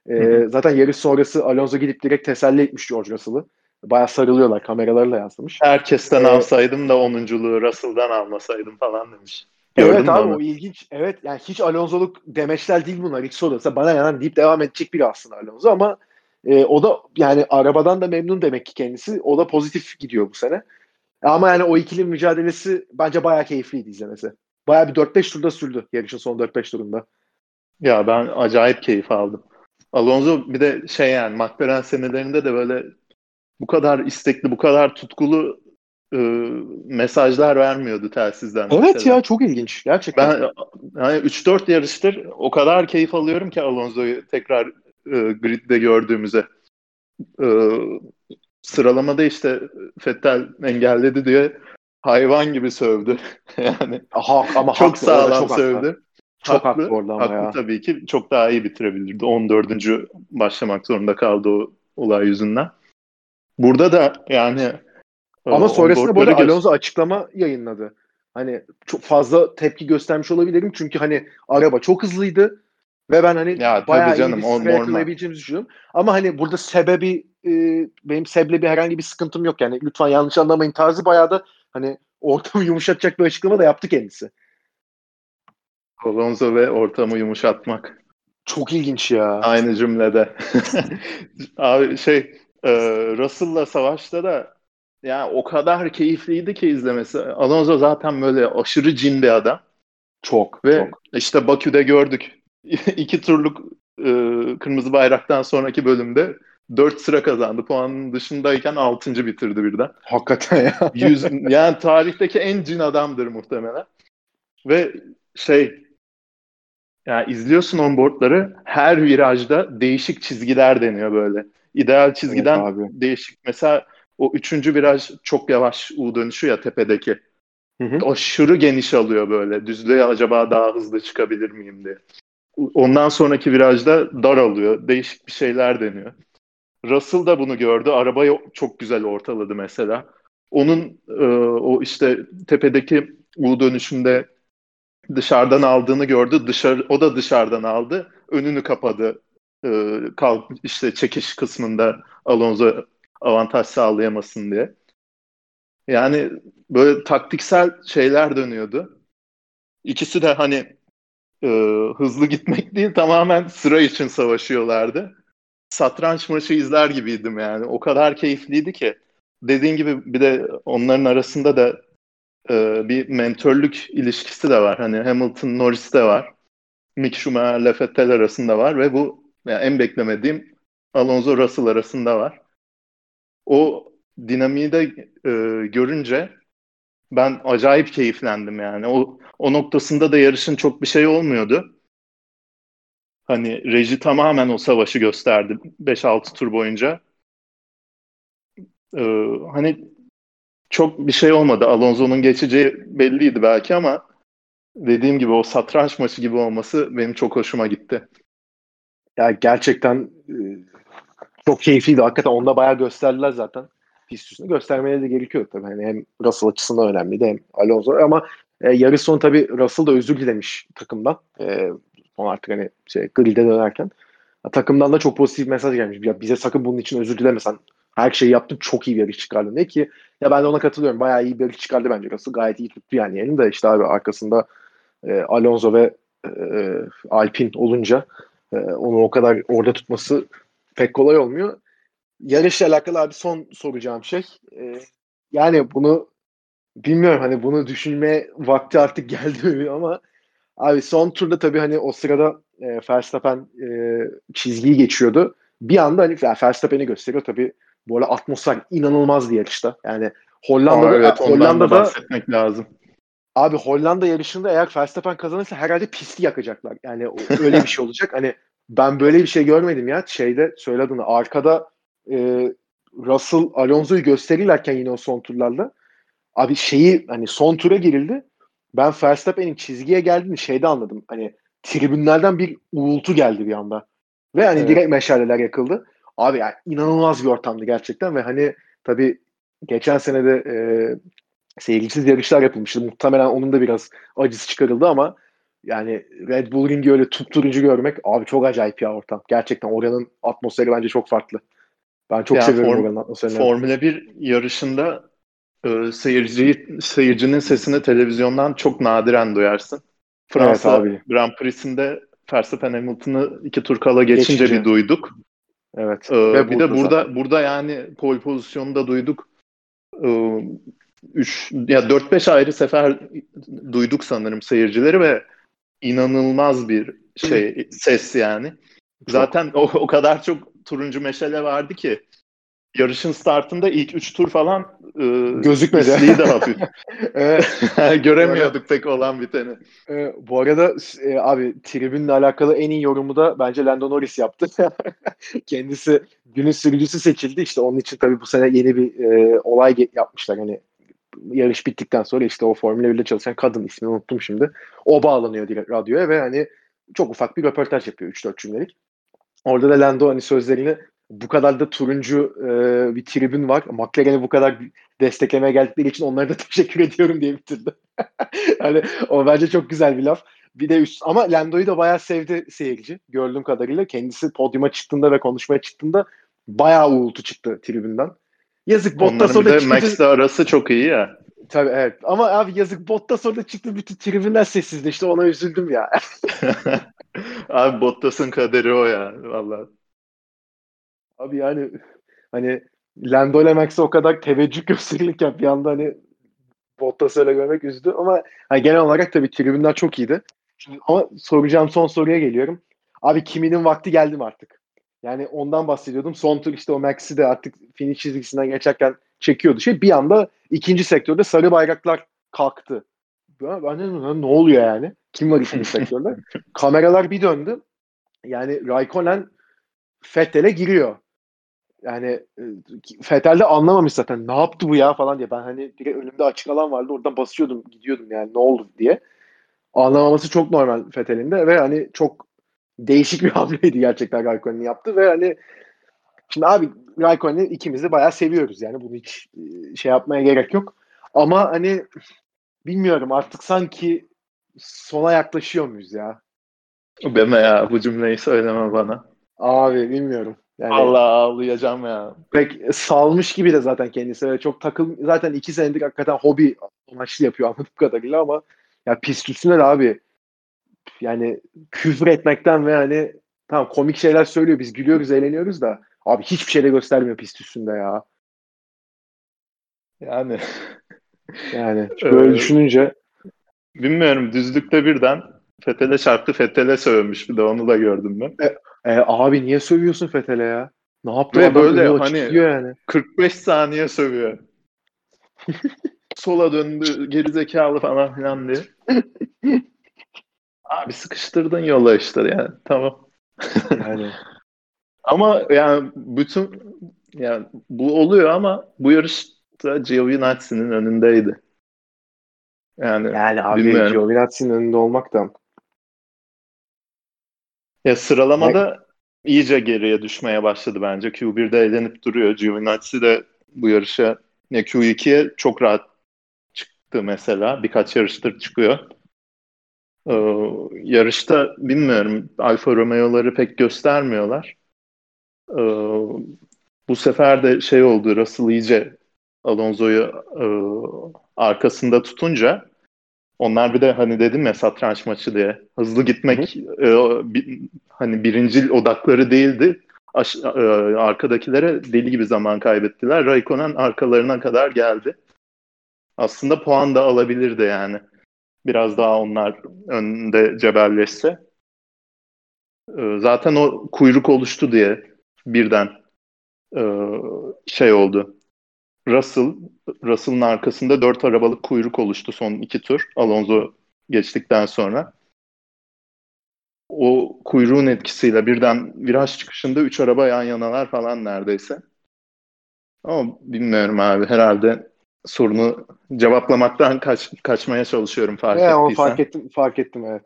E, zaten yarış sonrası Alonso gidip direkt teselli etmiş George Russell'ı. Baya sarılıyorlar. Kameralarla yansımış. Herkesten ee, alsaydım da onunculuğu Russell'dan almasaydım falan demiş. Gördün evet abi onu? o ilginç. Evet yani hiç Alonso'luk demeçler değil bunlar. Hiç sorulsa bana yanan deyip devam edecek biri aslında Alonso ama e, o da yani arabadan da memnun demek ki kendisi. O da pozitif gidiyor bu sene. Ama yani o ikili mücadelesi bence bayağı keyifliydi izlemesi. Bayağı bir 4-5 turda sürdü yarışın son 4-5 turunda. Ya ben acayip keyif aldım. Alonso bir de şey yani McLaren senelerinde de böyle bu kadar istekli, bu kadar tutkulu e, mesajlar vermiyordu telsizden. Evet mesela. ya çok ilginç gerçekten. Ben yani 3-4 yarıştır o kadar keyif alıyorum ki Alonso'yu tekrar e, gridde gördüğümüze. E, sıralamada işte Fettel engelledi diye hayvan gibi sövdü. yani Aha, ama çok haklı, sağlam çok sövdü. Haklı. Çok haklı, haklı orada ama haklı ya. tabii ki çok daha iyi bitirebilirdi. 14. başlamak zorunda kaldı o olay yüzünden. Burada da yani e, ama sonrasında arada Alonso açıklama yayınladı. Hani çok fazla tepki göstermiş olabilirim çünkü hani araba çok hızlıydı ve ben hani ya, bayağı canım, iyi bir süre yakalayabileceğimizi düşünüyorum. Ama hani burada sebebi e, benim sebebi herhangi bir sıkıntım yok yani lütfen yanlış anlamayın tarzı bayağı da hani ortamı yumuşatacak bir açıklama da yaptı kendisi. Alonso ve ortamı yumuşatmak. Çok ilginç ya. Aynı cümlede. Abi şey e, Russell'la savaşta da yani o kadar keyifliydi ki izlemesi. Alonso zaten böyle aşırı cin bir adam. Çok. Ve çok. işte Bakü'de gördük. İki turluk e, kırmızı bayraktan sonraki bölümde dört sıra kazandı. Puanın dışındayken altıncı bitirdi birden. Hakikaten ya. Yüz, yani tarihteki en cin adamdır muhtemelen. Ve şey yani izliyorsun onboardları her virajda değişik çizgiler deniyor böyle. İdeal çizgiden evet, abi. değişik. Mesela o üçüncü viraj çok yavaş U dönüşü ya tepedeki. Hı hı. Aşırı geniş alıyor böyle. Düzlüğe acaba daha hızlı çıkabilir miyim diye. Ondan sonraki virajda dar alıyor. Değişik bir şeyler deniyor. Russell da bunu gördü. Arabayı çok güzel ortaladı mesela. onun e, o işte tepedeki U dönüşünde dışarıdan aldığını gördü. Dışarı o da dışarıdan aldı. Önünü kapadı. E, kalk işte çekiş kısmında Alonso avantaj sağlayamasın diye. Yani böyle taktiksel şeyler dönüyordu. İkisi de hani e, hızlı gitmek değil tamamen sıra için savaşıyorlardı. Satranç maçı izler gibiydim yani. O kadar keyifliydi ki. Dediğin gibi bir de onların arasında da e, bir mentörlük ilişkisi de var. Hani Hamilton Norris de var. Mick Schumacher Vettel arasında var ve bu yani en beklemediğim Alonso Russell arasında var. O dinamiği de e, görünce ben acayip keyiflendim yani. O o noktasında da yarışın çok bir şey olmuyordu. Hani reji tamamen o savaşı gösterdi 5-6 tur boyunca. Ee, hani çok bir şey olmadı. Alonso'nun geçeceği belliydi belki ama dediğim gibi o satranç maçı gibi olması benim çok hoşuma gitti. Ya gerçekten e, çok keyifliydi. Hakikaten onda bayağı gösterdiler zaten. Pist üstünde göstermeleri de gerekiyor tabii. Yani hem Russell açısından önemliydi hem Alonso ama e, yarış sonu tabii Russell da özür dilemiş takımdan. E, son artık hani şey, grid'e dönerken. Takımdan da çok pozitif mesaj gelmiş. Ya bize sakın bunun için özür dilemesen. Her şeyi yaptın çok iyi bir yarış çıkardın. Ne ki ya ben de ona katılıyorum. Bayağı iyi bir yarış çıkardı bence Russell. Gayet iyi tuttu yani yerini de işte abi arkasında e, Alonso ve e, Alpin olunca e, onu o kadar orada tutması pek kolay olmuyor. Yarışla alakalı abi son soracağım şey. E, yani bunu bilmiyorum hani bunu düşünme vakti artık geldi mi ama abi son turda tabii hani o sırada e, Verstappen e, çizgiyi geçiyordu. Bir anda hani Verstappen'i gösteriyor tabii bu arada atmosfer inanılmaz bir yarışta. Yani Hollanda'da, Aa, evet, Hollanda'da bahsetmek lazım. Abi Hollanda yarışında eğer Verstappen kazanırsa herhalde pisti yakacaklar. Yani öyle bir şey olacak. Hani ben böyle bir şey görmedim ya. Şeyde söyle adını. Arkada e, Russell Alonso'yu gösterirlerken yine o son turlarda Abi şeyi hani son tura girildi. Ben Verstappen'in çizgiye geldiğini şeyde anladım. Hani tribünlerden bir uğultu geldi bir anda. Ve hani evet. direkt meşaleler yakıldı. Abi yani inanılmaz bir ortamdı gerçekten ve hani tabii geçen sene de e, seyircisiz yarışlar yapılmıştı. Muhtemelen onun da biraz acısı çıkarıldı ama yani Red Bull Ring'i öyle tutturucu görmek abi çok acayip ya ortam. Gerçekten oranın atmosferi bence çok farklı. Ben çok ya seviyorum form, oranın atmosferini. Formula 1 yarışında e, seyirciyi, seyircinin sesini televizyondan çok nadiren duyarsın. Fransa evet, abi. Grand Prix'sinde Verstappen Hamilton'ı iki tur kala geçince Geçici. bir duyduk. Evet. Ee, Ve bir de burada zaten. burada yani pole pozisyonunda duyduk. Ee, üç ya 4-5 ayrı sefer duyduk sanırım seyircileri ve inanılmaz bir şey ses yani. Zaten o, o kadar çok turuncu meşale vardı ki yarışın startında ilk 3 tur falan e, gözükmedi. de hafif. Göremiyorduk pek olan biteni. E, bu arada e, abi tribünle alakalı en iyi yorumu da bence Lando Norris yaptı. Kendisi günün sürücüsü seçildi. İşte onun için tabii bu sene yeni bir e, olay yapmışlar. Hani yarış bittikten sonra işte o Formula 1'de çalışan kadın ismini unuttum şimdi. O bağlanıyor direkt radyoya ve hani çok ufak bir röportaj yapıyor 3-4 cümlelik. Orada da Lando hani sözlerini bu kadar da turuncu e, bir tribün var. McLaren'i bu kadar desteklemeye geldikleri için onlara da teşekkür ediyorum diye bitirdi. hani o bence çok güzel bir laf. Bir de üst ama Lando'yu da bayağı sevdi seyirci gördüğüm kadarıyla. Kendisi podyuma çıktığında ve konuşmaya çıktığında bayağı uğultu çıktı tribünden. Yazık Bottas orada çıktı. Max'le arası çok iyi ya. Tabii evet. Ama abi yazık Bottas orada çıktı bütün tribünler sessizdi. İşte ona üzüldüm ya. abi Bottas'ın kaderi o ya. Vallahi. Abi yani hani Lando ile Max'e o kadar teveccüh gösterilirken bir anda hani Bottas'ı öyle görmek üzdü ama hani genel olarak tabii tribünler çok iyiydi. Şimdi, ama soracağım son soruya geliyorum. Abi kiminin vakti geldi mi artık? Yani ondan bahsediyordum. Son tur işte o Max'i de artık finish çizgisinden geçerken çekiyordu. Şey bir anda ikinci sektörde sarı bayraklar kalktı. Ben, dedim ne oluyor yani? Kim var ikinci sektörde? Kameralar bir döndü. Yani Raikkonen Fettel'e giriyor yani e, Fetel de anlamamış zaten ne yaptı bu ya falan diye. Ben hani direkt önümde açık alan vardı oradan basıyordum gidiyordum yani ne oldu diye. Anlamaması çok normal Fetel'in de ve hani çok değişik bir hamleydi gerçekten Raikkonen'in yaptı ve hani Şimdi abi Raikkonen'i ikimiz de bayağı seviyoruz yani bunu hiç şey yapmaya gerek yok. Ama hani bilmiyorum artık sanki sona yaklaşıyor muyuz ya? Deme ya bu cümleyi söyleme bana. Abi bilmiyorum. Yani, Allah ağlayacağım ya. Pek salmış gibi de zaten kendisi. Öyle çok takıl zaten iki senedir hakikaten hobi amaçlı yapıyor anladığım kadarıyla ama ya pist üstüne de abi yani küfür etmekten ve hani tamam komik şeyler söylüyor biz gülüyoruz eğleniyoruz da abi hiçbir şey de göstermiyor pist üstünde ya. Yani yani böyle düşününce bilmiyorum düzlükte birden Fetele çarptı Fetele sövmüş bir de onu da gördüm ben. E, e, abi niye sövüyorsun Fetele ya? Ne yaptı Ve böyle hani yani. 45 saniye sövüyor. Sola döndü gerizekalı falan filan diye. Abi sıkıştırdın yola işte yani tamam. Yani. ama yani bütün yani bu oluyor ama bu yarışta Giovinazzi'nin önündeydi. Yani, yani abi Giovinazzi'nin önünde olmak da ya sıralamada ne? iyice geriye düşmeye başladı bence. Q1'de eğlenip duruyor. Giovinazzi de bu yarışa ya Q2'ye çok rahat çıktı mesela. Birkaç yarıştır çıkıyor. Ee, yarışta bilmiyorum Alfa Romeo'ları pek göstermiyorlar. Ee, bu sefer de şey oldu Russell iyice Alonso'yu e, arkasında tutunca onlar bir de hani dedim ya satranç maçı diye hızlı gitmek e, bir, hani birincil odakları değildi. Aş, e, arkadakilere deli gibi zaman kaybettiler. Raikkonen arkalarına kadar geldi. Aslında puan da alabilirdi yani. Biraz daha onlar önde cebelleşse. E, zaten o kuyruk oluştu diye birden e, şey oldu. Russell, Russell'ın arkasında dört arabalık kuyruk oluştu son iki tur. Alonso geçtikten sonra. O kuyruğun etkisiyle birden viraj çıkışında üç araba yan yanalar falan neredeyse. Ama bilmiyorum abi herhalde sorunu cevaplamaktan kaç, kaçmaya çalışıyorum fark ya, ettiysen. Fark ettim, fark ettim evet.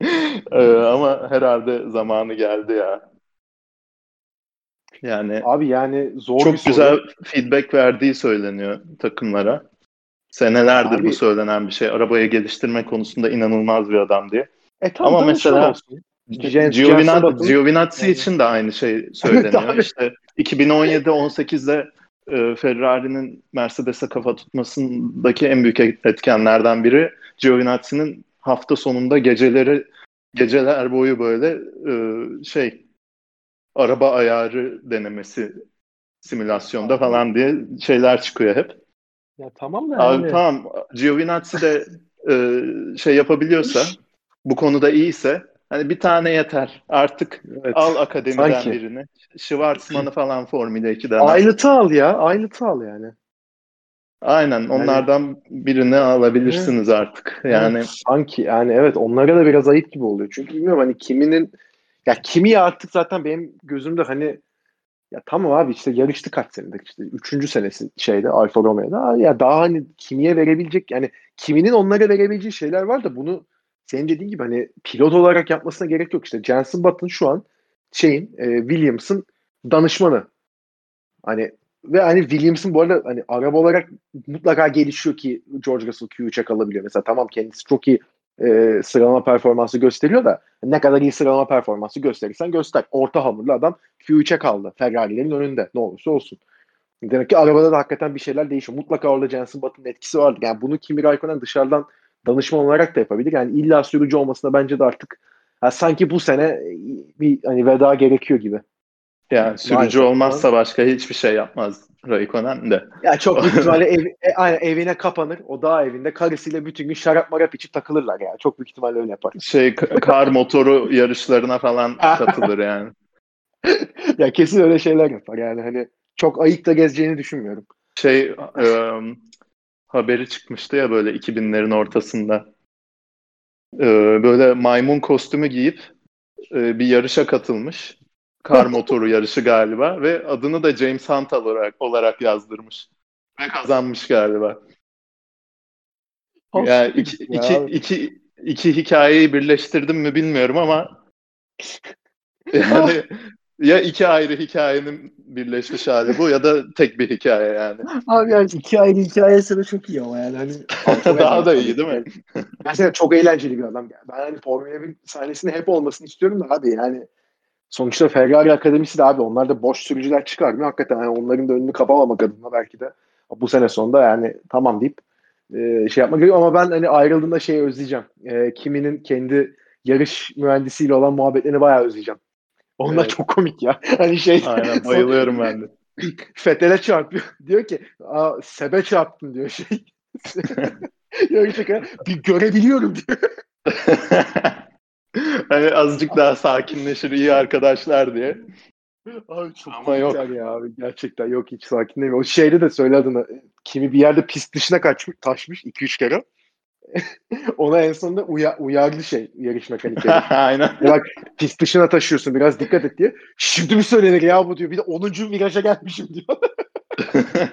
ee, ama herhalde zamanı geldi ya. Yani abi yani zor çok bir güzel soru. feedback verdiği söyleniyor takımlara. Senelerdir abi, bu söylenen bir şey. Arabayı geliştirme konusunda inanılmaz bir adam diye. E, tam Ama mesela Giovinazzi, Giovinazzi için de aynı şey söyleniyor. İşte 2017-18'de e, Ferrari'nin Mercedes'e kafa tutmasındaki en büyük etkenlerden biri Giovinazzi'nin hafta sonunda geceleri geceler boyu böyle e, şey araba ayarı denemesi simülasyonda falan diye şeyler çıkıyor hep. Ya tamam da Abi, yani. Tamam. Giovinazzi de e, şey yapabiliyorsa bu konuda iyiyse hani bir tane yeter. Artık evet. al akademiden Sanki. birini. Schwarzman'ı falan Formula 2'den. Aynıtı al ya. Aynıtı al yani. Aynen onlardan yani, birini alabilirsiniz evet. artık. Yani evet, sanki yani evet onlara da biraz ayıp gibi oluyor. Çünkü bilmiyorum hani kiminin ya kimi artık zaten benim gözümde hani ya tamam abi işte yarıştı kaç senedir işte üçüncü senesi şeyde Alfa Romeo'da ya daha hani kimiye verebilecek yani kiminin onlara verebileceği şeyler var da bunu senin dediğin gibi hani pilot olarak yapmasına gerek yok işte Jenson Button şu an şeyin e, Williams'ın danışmanı hani ve hani Williams'ın bu arada hani araba olarak mutlaka gelişiyor ki George Russell Q3'e kalabiliyor. Mesela tamam kendisi çok iyi e, sıralama performansı gösteriyor da ne kadar iyi sıralama performansı gösterirsen göster. Orta hamurlu adam Q3'e kaldı. Ferrari'lerin önünde ne olursa olsun. Demek ki arabada da hakikaten bir şeyler değişiyor. Mutlaka orada Jenson Button'ın etkisi vardı. Yani bunu Kimi Raikkonen dışarıdan danışman olarak da yapabilir. Yani illa sürücü olmasına bence de artık yani sanki bu sene bir hani veda gerekiyor gibi. Yani sürücü Maalesef olmazsa başka hiçbir şey yapmaz Raikkonen de. Ya çok büyük ihtimalle ev, e, aynen, evine kapanır. O dağ evinde karısıyla bütün gün şarap marap içip takılırlar yani. Çok büyük ihtimalle öyle yapar. Şey kar motoru yarışlarına falan katılır yani. ya kesin öyle şeyler yapar yani hani çok ayıkta gezeceğini düşünmüyorum. Şey e, haberi çıkmıştı ya böyle 2000'lerin ortasında. E, böyle maymun kostümü giyip e, bir yarışa katılmış kar motoru yarışı galiba ve adını da James Hunt olarak, olarak yazdırmış. Ve kazanmış galiba. Yani iki, iki, iki, iki hikayeyi birleştirdim mi bilmiyorum ama yani ya iki ayrı hikayenin birleşmiş hali bu ya da tek bir hikaye yani. Abi yani iki ayrı hikayesi de çok iyi ama yani. Hani, Daha da iyi değil mi? Mesela çok eğlenceli bir adam. Ben hani Formula 1 sahnesinde hep olmasını istiyorum da abi yani sonuçta Ferrari Akademisi de abi onlar da boş sürücüler çıkarmıyor. Hakikaten yani onların da önünü kapamamak adına belki de bu sene sonunda yani tamam deyip e, şey yapmak gerekiyor ama ben hani ayrıldığında şeyi özleyeceğim. E, kiminin kendi yarış mühendisiyle olan muhabbetlerini bayağı özleyeceğim. Onlar evet. çok komik ya. Hani şey Aynen bayılıyorum ben de. Fetele çarpıyor. Diyor ki Aa, Sebe çarptın diyor şey. Gerçekten bir görebiliyorum diyor. hani azıcık daha sakinleşir iyi arkadaşlar diye. Abi çok Ama yok. ya abi. Gerçekten yok hiç sakin değil. O şeyde de söyle adını. Kimi bir yerde pist dışına kaçmış, taşmış 2-3 kere. Ona en sonunda uya, uyardı şey yarış mekanikleri. Aynen. Ya bak pist dışına taşıyorsun biraz dikkat et diye. Şimdi mi söylenir ya bu diyor. Bir de 10. viraja gelmişim diyor.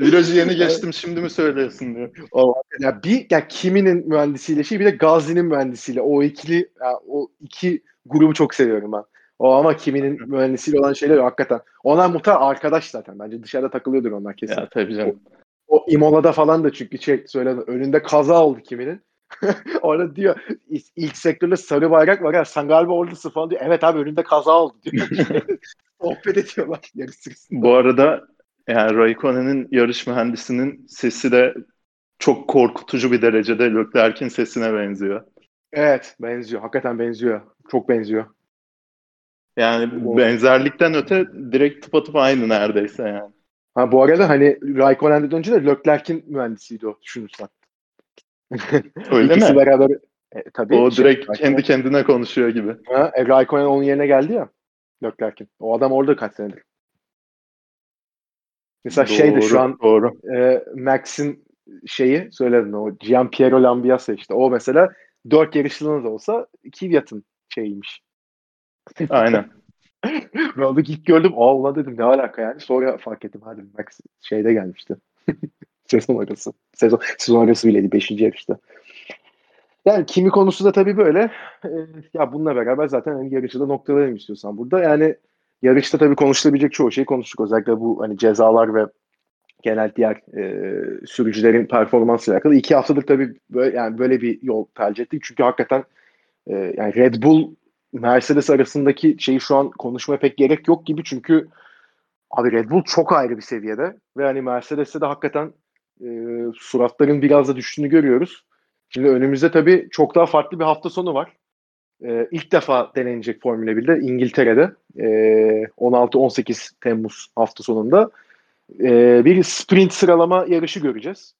Virajı yeni geçtim şimdi mi söylüyorsun diyor. O, ya bir ya kiminin mühendisiyle şey bir de Gazi'nin mühendisiyle o ikili ya, o iki grubu çok seviyorum ben. O ama kiminin mühendisiyle olan şeyler hakikaten. Onlar muhtemelen arkadaş zaten. Bence dışarıda takılıyordur onlar kesin. Ya tabii canım. O, o Imola'da falan da çünkü şey söyledi. Önünde kaza oldu kiminin. Orada diyor ilk sektörde sarı bayrak var ya sen galiba oradasın falan diyor. Evet abi önünde kaza oldu diyor. Sohbet ediyorlar yarış Bu arada yani Raikkonen'in yarış mühendisinin sesi de çok korkutucu bir derecede Leclerc'in sesine benziyor. Evet benziyor. Hakikaten benziyor. Çok benziyor. Yani o... benzerlikten öte direkt tıpatıp aynı neredeyse yani. Ha bu arada hani Raikkonen'den önce de Leclerc'in mühendisiydi o düşünürsen. Öyle İkisi mi? beraber e, tabii. O şey, direkt Raikkonen. kendi kendine konuşuyor gibi. Ha, e, Raikkonen onun yerine geldi ya. Leclerc'in. O adam orada kaç senedir. Mesela doğru, şeyde şu an doğru. E, Max'in şeyi söyledin o Gian Piero Lambiase işte. O mesela dört yarışlığında da olsa Kvyat'ın şeyiymiş. Aynen. ben onu ilk gördüm. Aa ulan dedim ne alaka yani. Sonra fark ettim. Hadi Max şeyde gelmişti. sezon arası. Sezon, sezon arası bileydi. Beşinci yarışta. Yani kimi konusu da tabii böyle. E, ya bununla beraber zaten hani yarışı da istiyorsan burada. Yani yarışta tabii konuşulabilecek çoğu şey konuştuk. Özellikle bu hani cezalar ve genel diğer e, sürücülerin performansıyla alakalı. iki haftadır tabii böyle, yani böyle bir yol tercih ettik. Çünkü hakikaten e, yani Red Bull Mercedes arasındaki şeyi şu an konuşmaya pek gerek yok gibi çünkü abi Red Bull çok ayrı bir seviyede ve hani Mercedes'te de hakikaten e, suratların biraz da düştüğünü görüyoruz. Şimdi önümüzde tabii çok daha farklı bir hafta sonu var. E, ilk defa denenecek Formula 1'de İngiltere'de e, 16-18 Temmuz hafta sonunda e, bir sprint sıralama yarışı göreceğiz.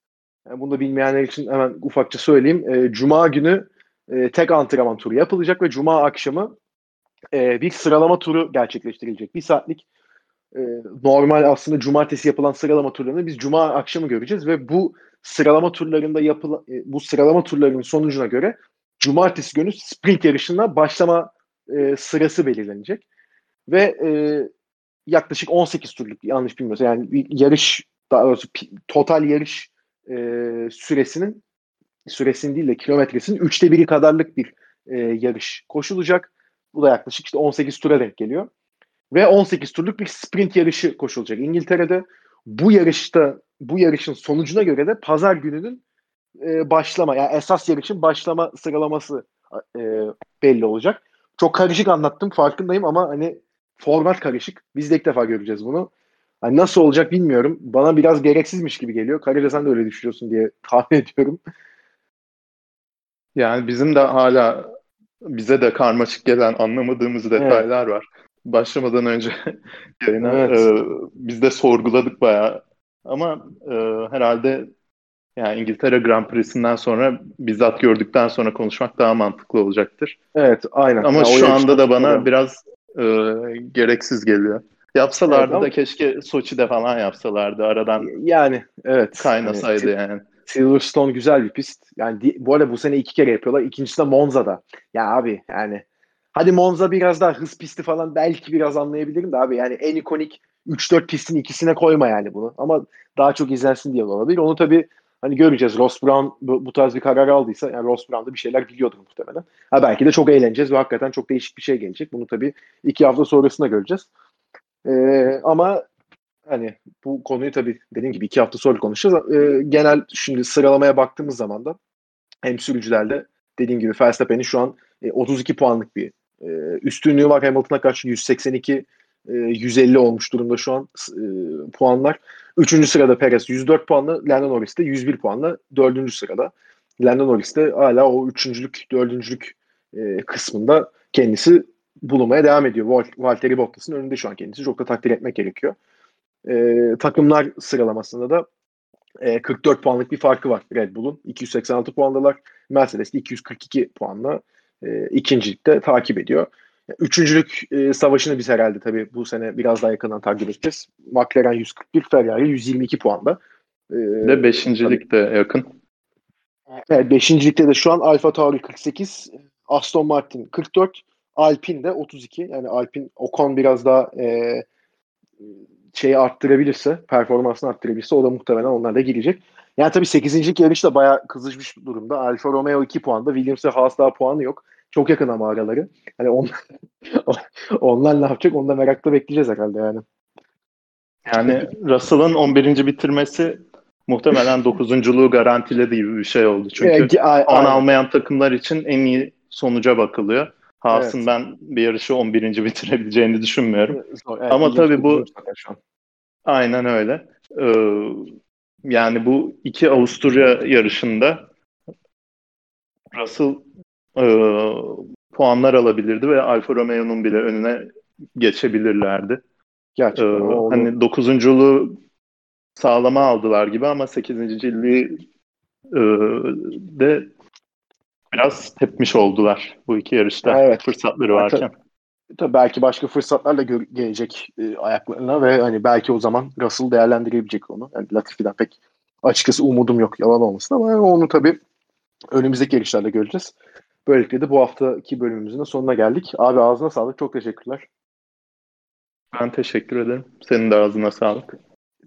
Yani bunu da bilmeyenler için hemen ufakça söyleyeyim. E, Cuma günü e, tek antrenman turu yapılacak ve Cuma akşamı e, bir sıralama turu gerçekleştirilecek. Bir saatlik e, normal aslında cumartesi yapılan sıralama turlarını biz Cuma akşamı göreceğiz ve bu sıralama turlarında yapılan e, bu sıralama turlarının sonucuna göre cumartesi günü sprint yarışına başlama e, sırası belirlenecek. Ve e, yaklaşık 18 turluk yanlış bilmiyorsam yani yarış daha doğrusu total yarış e, süresinin süresinin değil de kilometresinin üçte biri kadarlık bir e, yarış koşulacak. Bu da yaklaşık işte 18 tura denk geliyor. Ve 18 turluk bir sprint yarışı koşulacak İngiltere'de. Bu yarışta bu yarışın sonucuna göre de pazar gününün e, başlama yani esas yarışın başlama sıralaması e, belli olacak. Çok karışık anlattım farkındayım ama hani format karışık. Biz de ilk defa göreceğiz bunu. Hani nasıl olacak bilmiyorum. Bana biraz gereksizmiş gibi geliyor. Karıyla sen de öyle düşünüyorsun diye tahmin ediyorum. Yani bizim de hala bize de karmaşık gelen anlamadığımız detaylar evet. var. Başlamadan önce yayına evet. e, biz de sorguladık bayağı. Ama e, herhalde yani İngiltere Grand Prix'sinden sonra bizzat gördükten sonra konuşmak daha mantıklı olacaktır. Evet, aynen. Ama ya, şu anda da bana öyle. biraz e, gereksiz geliyor. Yapsalardı evet, ama... da keşke Soçi'de falan yapsalardı aradan. Yani evet. Kaynasaydı yani. yani. Silverstone güzel bir pist. Yani bu arada bu sene iki kere yapıyorlar. İkincisi de Monza'da. Ya abi yani hadi Monza biraz daha hız pisti falan belki biraz anlayabilirim de abi yani en ikonik 3-4 pistin ikisine koyma yani bunu. Ama daha çok izlensin diye olabilir. Onu tabii Hani göreceğiz. Ross Brown bu, bu tarz bir karar aldıysa yani Ross Brown da bir şeyler biliyordur muhtemelen. Ha belki de çok eğleneceğiz ve hakikaten çok değişik bir şey gelecek. Bunu tabii iki hafta sonrasında göreceğiz. Ee, ama hani bu konuyu tabii dediğim gibi iki hafta sonra konuşacağız. Ee, genel şimdi sıralamaya baktığımız zaman da hem sürücülerde dediğim gibi Verstappen'in şu an e, 32 puanlık bir e, üstünlüğü var Hamilton'a karşı 182 e, 150 olmuş durumda şu an e, puanlar. Üçüncü sırada Perez 104 puanla, Lando Norris de 101 puanla dördüncü sırada. Lando Norris de hala o üçüncülük, dördüncülük e, kısmında kendisi bulunmaya devam ediyor. Val- Valtteri Bottas'ın önünde şu an kendisi. Çok da takdir etmek gerekiyor. E, takımlar sıralamasında da e, 44 puanlık bir farkı var Red Bull'un. 286 puandalar. Mercedes de 242 puanla e, ikincilikte takip ediyor. Üçüncülük e, savaşını biz herhalde tabii bu sene biraz daha yakından takip edeceğiz. McLaren 141, Ferrari 122 puanda. E, Ve beşincilik de yakın. Evet, beşincilikte de şu an Alfa Tauri 48, Aston Martin 44, Alpine de 32. Yani Alpine Ocon biraz daha e, şeyi arttırabilirse, performansını arttırabilirse o da muhtemelen onlar da girecek. Yani tabii 8. yarış da bayağı kızışmış durumda. Alfa Romeo 2 puanda, Williams ve Haas daha puanı yok. Çok yakın ama araları. Hani on, onlar ne yapacak onu da merakla bekleyeceğiz herhalde yani. Yani Russell'ın 11. bitirmesi muhtemelen 9.luğu garantiledi gibi bir şey oldu. Çünkü e, puan almayan takımlar için en iyi sonuca bakılıyor. Haas'ın evet. ben bir yarışı 11. bitirebileceğini düşünmüyorum. Evet, Ama tabii bu aynen öyle. Ee, yani bu iki Avusturya yarışında Russell e, puanlar alabilirdi ve Alfa Romeo'nun bile önüne geçebilirlerdi. Gerçekten. Ee, hani dokuzunculuğu sağlama aldılar gibi ama sekizinciliği e, de biraz tepmiş oldular bu iki yarışta evet. fırsatları varken. Tabii, tabii belki başka fırsatlarla gelecek e, ayaklarına ve hani belki o zaman Russell değerlendirebilecek onu. Yani Latifi'den pek açıkçası umudum yok yalan olmasın ama onu tabii önümüzdeki yarışlarda göreceğiz. Böylelikle de bu haftaki bölümümüzün de sonuna geldik. Abi ağzına sağlık. Çok teşekkürler. Ben teşekkür ederim. Senin de ağzına sağlık.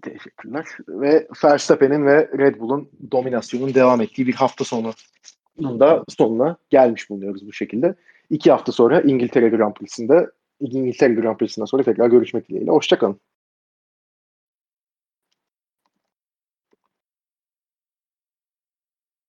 Teşekkürler. Ve Verstappen'in ve Red Bull'un dominasyonun devam ettiği bir hafta sonu da sonuna gelmiş bulunuyoruz bu şekilde. İki hafta sonra İngiltere Grand Prix'sinde İngiltere Grand Prix'sinden sonra tekrar görüşmek dileğiyle. Hoşçakalın.